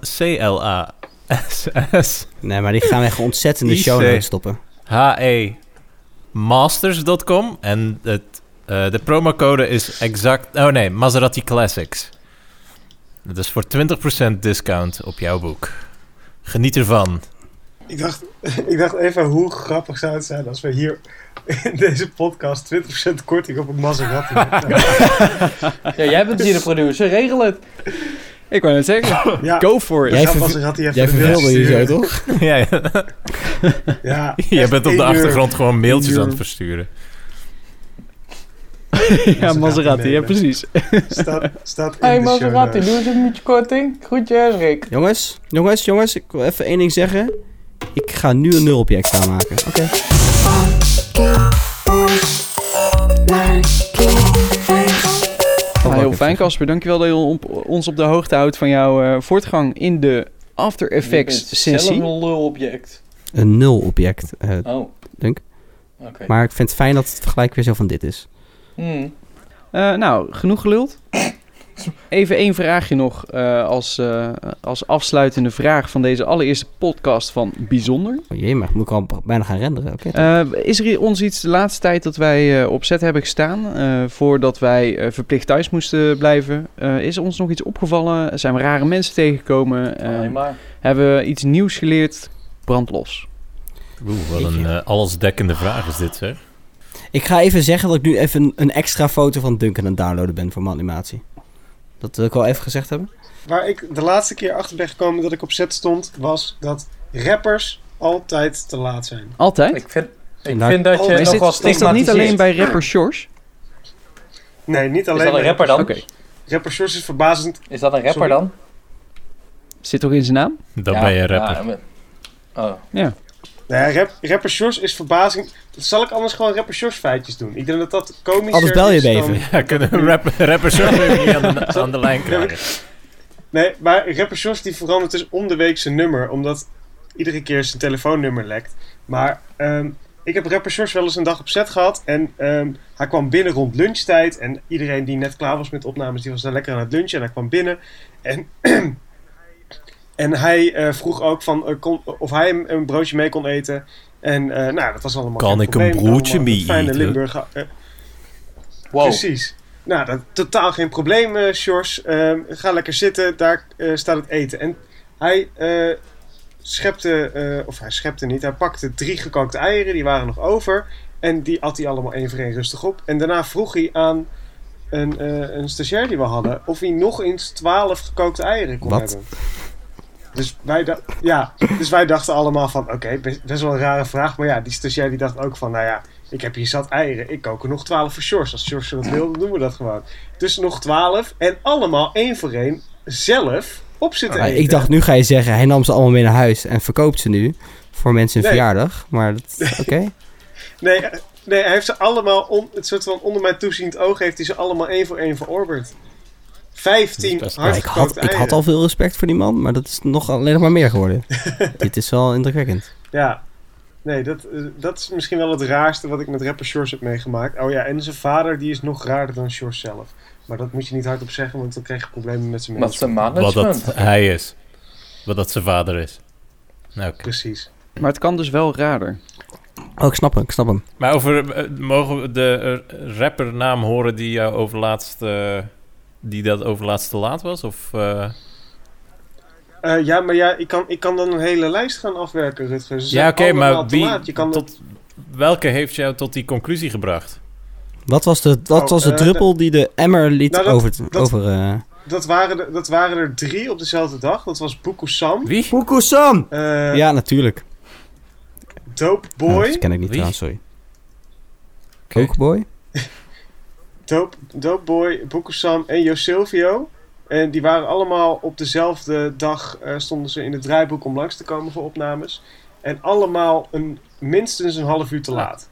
Speaker 2: C-L-A-S-S.
Speaker 3: Nee, maar die gaan we echt ontzettende
Speaker 2: IC.
Speaker 3: show notes stoppen.
Speaker 2: HE Masters.com en het, eh, de promocode is exact... Oh nee, Maserati Classics. Dat is voor 20% discount op jouw boek. Geniet ervan.
Speaker 4: Ik dacht, ik dacht even hoe grappig zou het zijn als we hier in deze podcast 20% korting op een Maserati hebben.
Speaker 5: Ja, jij bent hier de producer, regel het.
Speaker 1: Ik wou net zeggen,
Speaker 4: Ja,
Speaker 1: go for it.
Speaker 3: Jij
Speaker 4: ja,
Speaker 3: verve-
Speaker 4: Maserati even
Speaker 3: Jij verveelde je zo, toch?
Speaker 2: ja, ja.
Speaker 4: Ja,
Speaker 2: je
Speaker 4: echt
Speaker 2: bent op de
Speaker 4: uur.
Speaker 2: achtergrond gewoon mailtjes aan het versturen.
Speaker 1: ja, Maserati, ja precies.
Speaker 4: Staat, staat in
Speaker 5: Hey
Speaker 4: de
Speaker 5: Maserati, doe eens een beetje korting. Groetjes, Rick.
Speaker 3: Jongens, jongens, jongens, ik wil even één ding zeggen. Ik ga nu een nul-object aanmaken. Oké.
Speaker 1: Heel fijn, Casper. Dankjewel dat je on- ons op de hoogte houdt van jouw eh, voortgang in de After Effects
Speaker 5: Zelf
Speaker 1: sessie.
Speaker 5: een lulobject.
Speaker 3: Een nul-object. eh,
Speaker 5: Oh.
Speaker 3: Denk.
Speaker 5: Oké.
Speaker 3: maar ik vind het fijn dat het gelijk weer zo van dit is.
Speaker 5: Hmm.
Speaker 1: Eh, nou, genoeg geluld. Even één vraagje nog eh, als, eh, als afsluitende vraag van deze allereerste podcast van Bijzonder.
Speaker 3: Oh jee, maar moet ik al bijna gaan renderen. Oké.
Speaker 1: Eh, is er ons iets de laatste tijd dat wij eh, op zet hebben gestaan eh, voordat wij eh, verplicht thuis moesten blijven? Eh, is ons nog iets opgevallen? Zijn we rare mensen tegengekomen? Eh,
Speaker 5: Alleen maar.
Speaker 1: hebben we iets nieuws geleerd? Brand los.
Speaker 2: Oeh, wat een eh, allesdekkende vraag is dit, zeg.
Speaker 3: Ik ga even zeggen dat ik nu even een, een extra foto van Duncan aan het downloaden ben voor mijn animatie. Dat wil ik wel even gezegd hebben.
Speaker 4: Waar ik de laatste keer achter ben gekomen dat ik op set stond, was dat rappers altijd te laat zijn.
Speaker 1: Altijd?
Speaker 5: Ik vind, ik
Speaker 3: Nou,
Speaker 5: vind dat je
Speaker 1: is,
Speaker 5: nog wel
Speaker 1: is dat niet alleen bij rapper Shores?
Speaker 4: Nee, niet
Speaker 5: Is
Speaker 4: alleen
Speaker 5: dat een rapper dan?
Speaker 1: Oké.
Speaker 4: Rapper Shores is verbazend.
Speaker 5: Is dat een rapper
Speaker 4: Sorry.
Speaker 5: dan?
Speaker 1: Zit toch in zijn naam?
Speaker 2: Dan
Speaker 5: Ja,
Speaker 2: ben je rapper.
Speaker 5: ja, oh.
Speaker 1: Ja.
Speaker 4: Nou ja, rap, rapper Shores is verbazing. Zal ik anders gewoon rapper Shores feitjes doen? Ik denk dat dat komischer
Speaker 3: Anders bel je
Speaker 4: is dan-
Speaker 3: even.
Speaker 2: Ja, kunnen we rap, rappers zo even niet aan de, aan de lijn krijgen.
Speaker 4: Nee, maar rapper Shores die verandert dus om de week zijn nummer, omdat iedere keer zijn telefoonnummer lekt. Maar ehm, ik heb rapper Shores wel eens een dag op set gehad en ehm, hij kwam binnen rond lunchtijd en iedereen die net klaar was met opnames, die was daar lekker aan het lunchen en hij kwam binnen en... En hij eh, vroeg ook van, eh, kon, of hij een, een broodje mee kon eten. En eh, nou, dat was allemaal
Speaker 2: Kan ik een broodje mee
Speaker 4: Fijne
Speaker 2: eten?
Speaker 4: Limburg. eh,
Speaker 5: Wow.
Speaker 4: Precies. Nou, dat, totaal geen probleem, eh Sjors. Ehm, ga lekker zitten, daar eh, staat het eten. En hij eh, schepte, eh, of hij schepte niet, hij pakte drie gekookte eieren, die waren nog over. En die at hij allemaal één voor één rustig op. En daarna vroeg hij aan een, eh, een stagiair die we hadden, of hij nog eens twaalf gekookte eieren kon
Speaker 3: Wat?
Speaker 4: hebben. Dus wij, ja, dus wij dachten allemaal van, oké, best, best wel een rare vraag. Maar ja, die stagiair die dacht ook van, nou ja, ik heb hier zat eieren. Ik kook er nog 12 voor Sjors. Als Sjors dat wil, dan doen we dat gewoon. Dus nog 12 en allemaal één voor één zelf op zitten
Speaker 3: ik dacht, nu ga je zeggen, hij nam ze allemaal mee naar huis en verkoopt ze nu voor mensen een
Speaker 4: Nee.
Speaker 3: verjaardag. Maar dat, oké.
Speaker 4: Nee, eh, nee, hij heeft ze allemaal, on, het soort van onder mijn toeziend oog, heeft hij ze allemaal één voor één verorberd. 15
Speaker 2: Dat is best-
Speaker 3: Maar ik, had, ik had
Speaker 4: eieren.
Speaker 3: al veel respect voor die man, maar dat is nog alleen nog maar meer geworden. Dit is wel indrukwekkend.
Speaker 4: Ja. Nee, dat, eh, dat is misschien wel het raarste wat ik met rapper Shores heb meegemaakt. Oh ja, en zijn vader die is nog raarder dan Shores zelf. Maar dat moet je niet hardop zeggen, want dan krijg je problemen met zijn
Speaker 5: Wat
Speaker 4: mensen.
Speaker 5: een
Speaker 2: Wat
Speaker 5: management.
Speaker 2: dat hij is. Wat dat zijn vader is. Nou.
Speaker 4: Precies.
Speaker 1: Maar het kan dus wel raarder.
Speaker 3: Oh, ik snap hem, ik snap hem.
Speaker 2: Maar over, eh, mogen we de uh, rappernaam horen die jou overlaatst... eh, die dat overlaatst te laat was? Of... eh,
Speaker 4: Eh, ja, maar ja, ik kan, ik kan dan een hele lijst gaan afwerken, Rutger. Ze
Speaker 2: ja, oké, maar wie...
Speaker 4: laat. Je kan
Speaker 2: tot, welke heeft jou tot die conclusie gebracht?
Speaker 3: Wat was de, wat
Speaker 4: Oh,
Speaker 3: was de
Speaker 4: eh,
Speaker 3: druppel die de emmer liet
Speaker 4: Nou, dat-
Speaker 3: over...
Speaker 4: dat-
Speaker 3: over eh
Speaker 4: dat, waren er, dat waren er drie op dezelfde dag. Dat was Buku Sam,
Speaker 2: Wie?
Speaker 4: Eh
Speaker 3: ja, natuurlijk.
Speaker 4: Dope Boy,
Speaker 3: dat ken ik niet
Speaker 2: Wie?
Speaker 3: trouwens, sorry.
Speaker 2: Oké.
Speaker 3: Cokeboy?
Speaker 4: Dope, Dope Boy, Buku Sam en Jo Silvio. En die waren allemaal op dezelfde dag, eh, stonden ze in het draaiboek om langs te komen voor opnames. En allemaal een, minstens een half uur te laat.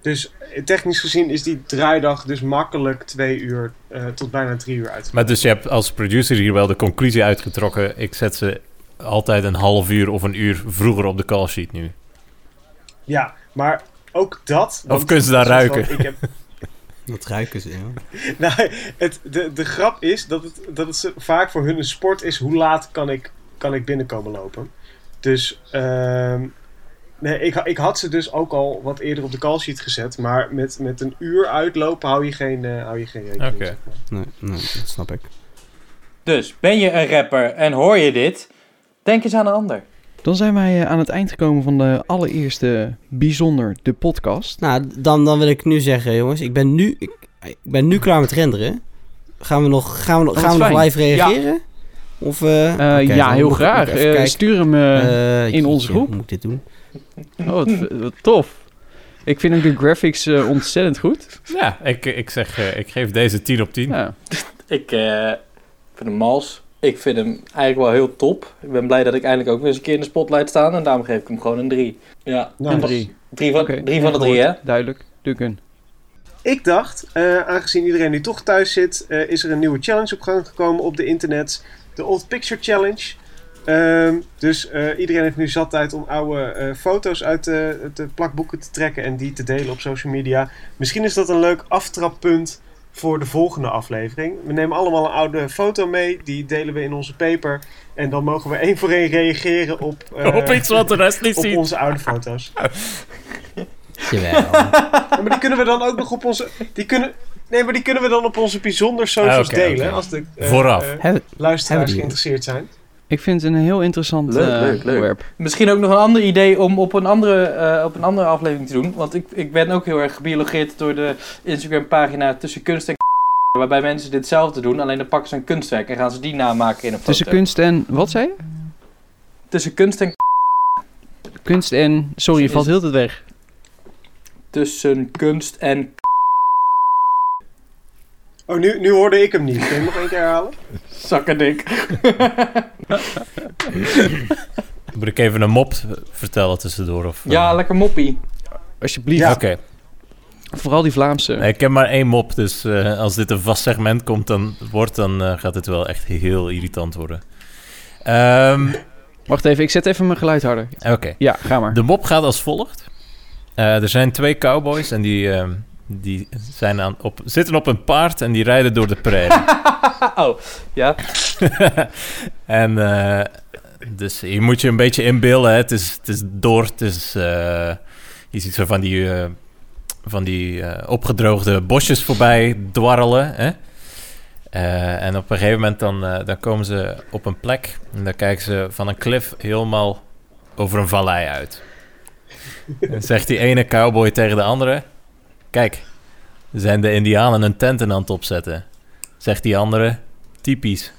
Speaker 4: Dus eh, technisch gezien is die draaidag dus makkelijk twee uur eh, tot bijna drie uur uit.
Speaker 2: Maar dus je hebt als producer hier wel de conclusie uitgetrokken... ik zet ze altijd een half uur of een uur vroeger op de call sheet nu.
Speaker 4: Ja, maar ook dat... want
Speaker 2: kunnen ze daar ruiken?
Speaker 4: Ik heb,
Speaker 3: Dat ruiken ze, ja.
Speaker 4: nou, het, de, de grap is dat het, dat het vaak voor hun een sport is... hoe laat kan ik, kan ik binnenkomen lopen. Dus ehm, nee, ik, ha- ik had ze dus ook al wat eerder op de call sheet gezet... maar met, met een uur uitlopen hou je geen, eh, hou je geen rekening.
Speaker 2: Oké.
Speaker 4: zeg maar.
Speaker 3: Nee, nee, dat snap ik.
Speaker 5: Dus ben je een rapper en hoor je dit? Denk eens aan een ander.
Speaker 1: Dan zijn wij eh, aan het eind gekomen van de allereerste Bijzonder, de podcast.
Speaker 3: Nou, dan, dan wil ik nu zeggen, jongens, ik ben nu, ik, ik ben nu klaar met renderen. Gaan we nog, gaan we nog,
Speaker 1: Oh,
Speaker 3: gaan we nog live reageren? Of, eh,
Speaker 1: Eh, ja,
Speaker 3: dan
Speaker 1: heel
Speaker 3: moet ik
Speaker 1: graag. stuur hem in onze groep.
Speaker 3: Moet ik dit doen?
Speaker 1: Oh, wat, wat tof. Ik vind ook de graphics ontzettend goed.
Speaker 2: Ja, ik, ik zeg, ik geef deze 10 op 10.
Speaker 1: Ja.
Speaker 5: Ik eh, vind hem mals. Ik vind hem eigenlijk wel heel top. Ik ben blij dat ik eindelijk ook weer eens een keer in de spotlight sta. En daarom geef ik hem gewoon een 3. Ja,
Speaker 4: Nou,
Speaker 1: Een drie.
Speaker 5: drie van,
Speaker 1: Oké,
Speaker 5: drie van de drie, hè?
Speaker 1: gehoord. Duidelijk. Duncan.
Speaker 4: Ik dacht, eh, aangezien iedereen nu toch thuis zit, eh, is er een nieuwe challenge op gang gekomen op de internet. De Old Picture Challenge. Ehm, dus eh, iedereen heeft nu zat tijd om oude eh, foto's uit de, de plakboeken te trekken en die te delen op social media. Misschien is dat een leuk aftrappunt voor de volgende aflevering. We nemen allemaal een oude foto mee, die delen we in onze paper. En dan mogen we één voor één reageren op, eh,
Speaker 2: op iets wat de rest niet
Speaker 4: op
Speaker 2: ziet.
Speaker 4: onze oude foto's.
Speaker 3: Jawel.
Speaker 4: Ja, maar die kunnen we dan ook nog op onze. Die kunnen, nee, maar die kunnen we dan op onze bijzonder socials
Speaker 2: Ah,
Speaker 4: delen. Als de eh,
Speaker 2: Vooraf.
Speaker 4: eh, luisteraars geïnteresseerd zijn.
Speaker 1: Ik vind het een heel interessant
Speaker 5: Leuk,
Speaker 1: eh,
Speaker 5: leuk, leuk.
Speaker 1: onderwerp.
Speaker 5: Misschien ook nog een ander idee om op een andere, eh, op een andere aflevering te doen. Want ik, ik ben ook heel erg gebiologeerd door de Instagram pagina Tussen Kunst en Waarbij mensen ditzelfde doen, alleen dan pakken ze een kunstwerk en gaan ze die namaken in een foto.
Speaker 1: Tussen kunst en... Wat zei je?
Speaker 5: Tussen kunst en
Speaker 1: Kunst en... Sorry, je valt heel het weg.
Speaker 5: Tussen kunst en
Speaker 4: Oh, nu, nu hoorde ik hem niet. Kun je hem nog één keer herhalen?
Speaker 5: zakkendik.
Speaker 2: Moet ik even een mop vertellen tussendoor? Of, eh?
Speaker 5: Ja, lekker moppie.
Speaker 1: Alsjeblieft.
Speaker 4: Ja.
Speaker 2: Oké.
Speaker 1: Vooral die Vlaamse.
Speaker 2: Nee, ik heb maar één mop, dus eh, als dit een vast segment komt, dan, wordt, dan eh, gaat het wel echt heel irritant worden. Ehm,
Speaker 1: Wacht even, ik zet even mijn geluid harder.
Speaker 2: Oké.
Speaker 1: Ja, ga maar.
Speaker 2: De mop gaat als volgt. Eh, er zijn twee cowboys en die, ehm, die zijn aan, op, zitten op een paard en die rijden door de prairie.
Speaker 5: oh, ja.
Speaker 2: en eh, dus je moet je een beetje inbeelden. Hè. Het, is, het is door, het is... eh, je ziet zo van die, eh, van die opgedroogde bosjes voorbij dwarrelen. Hè. En op een gegeven moment dan, dan komen ze op een plek... en dan kijken ze van een klif helemaal over een vallei uit. En zegt die ene cowboy tegen de andere... Kijk, zijn de indianen een tenten aan het opzetten? Zegt die andere... Typisch.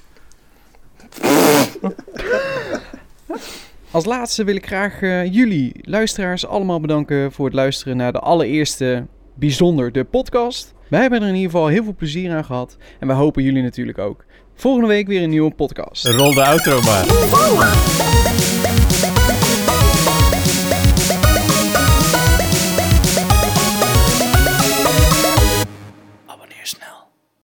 Speaker 1: Als laatste wil ik graag eh, jullie, luisteraars, allemaal bedanken voor het luisteren naar de allereerste Bijzonder, de podcast. Wij hebben er in ieder geval heel veel plezier aan gehad. En wij hopen jullie natuurlijk ook. Volgende week weer een nieuwe podcast.
Speaker 2: Rol de outro maar.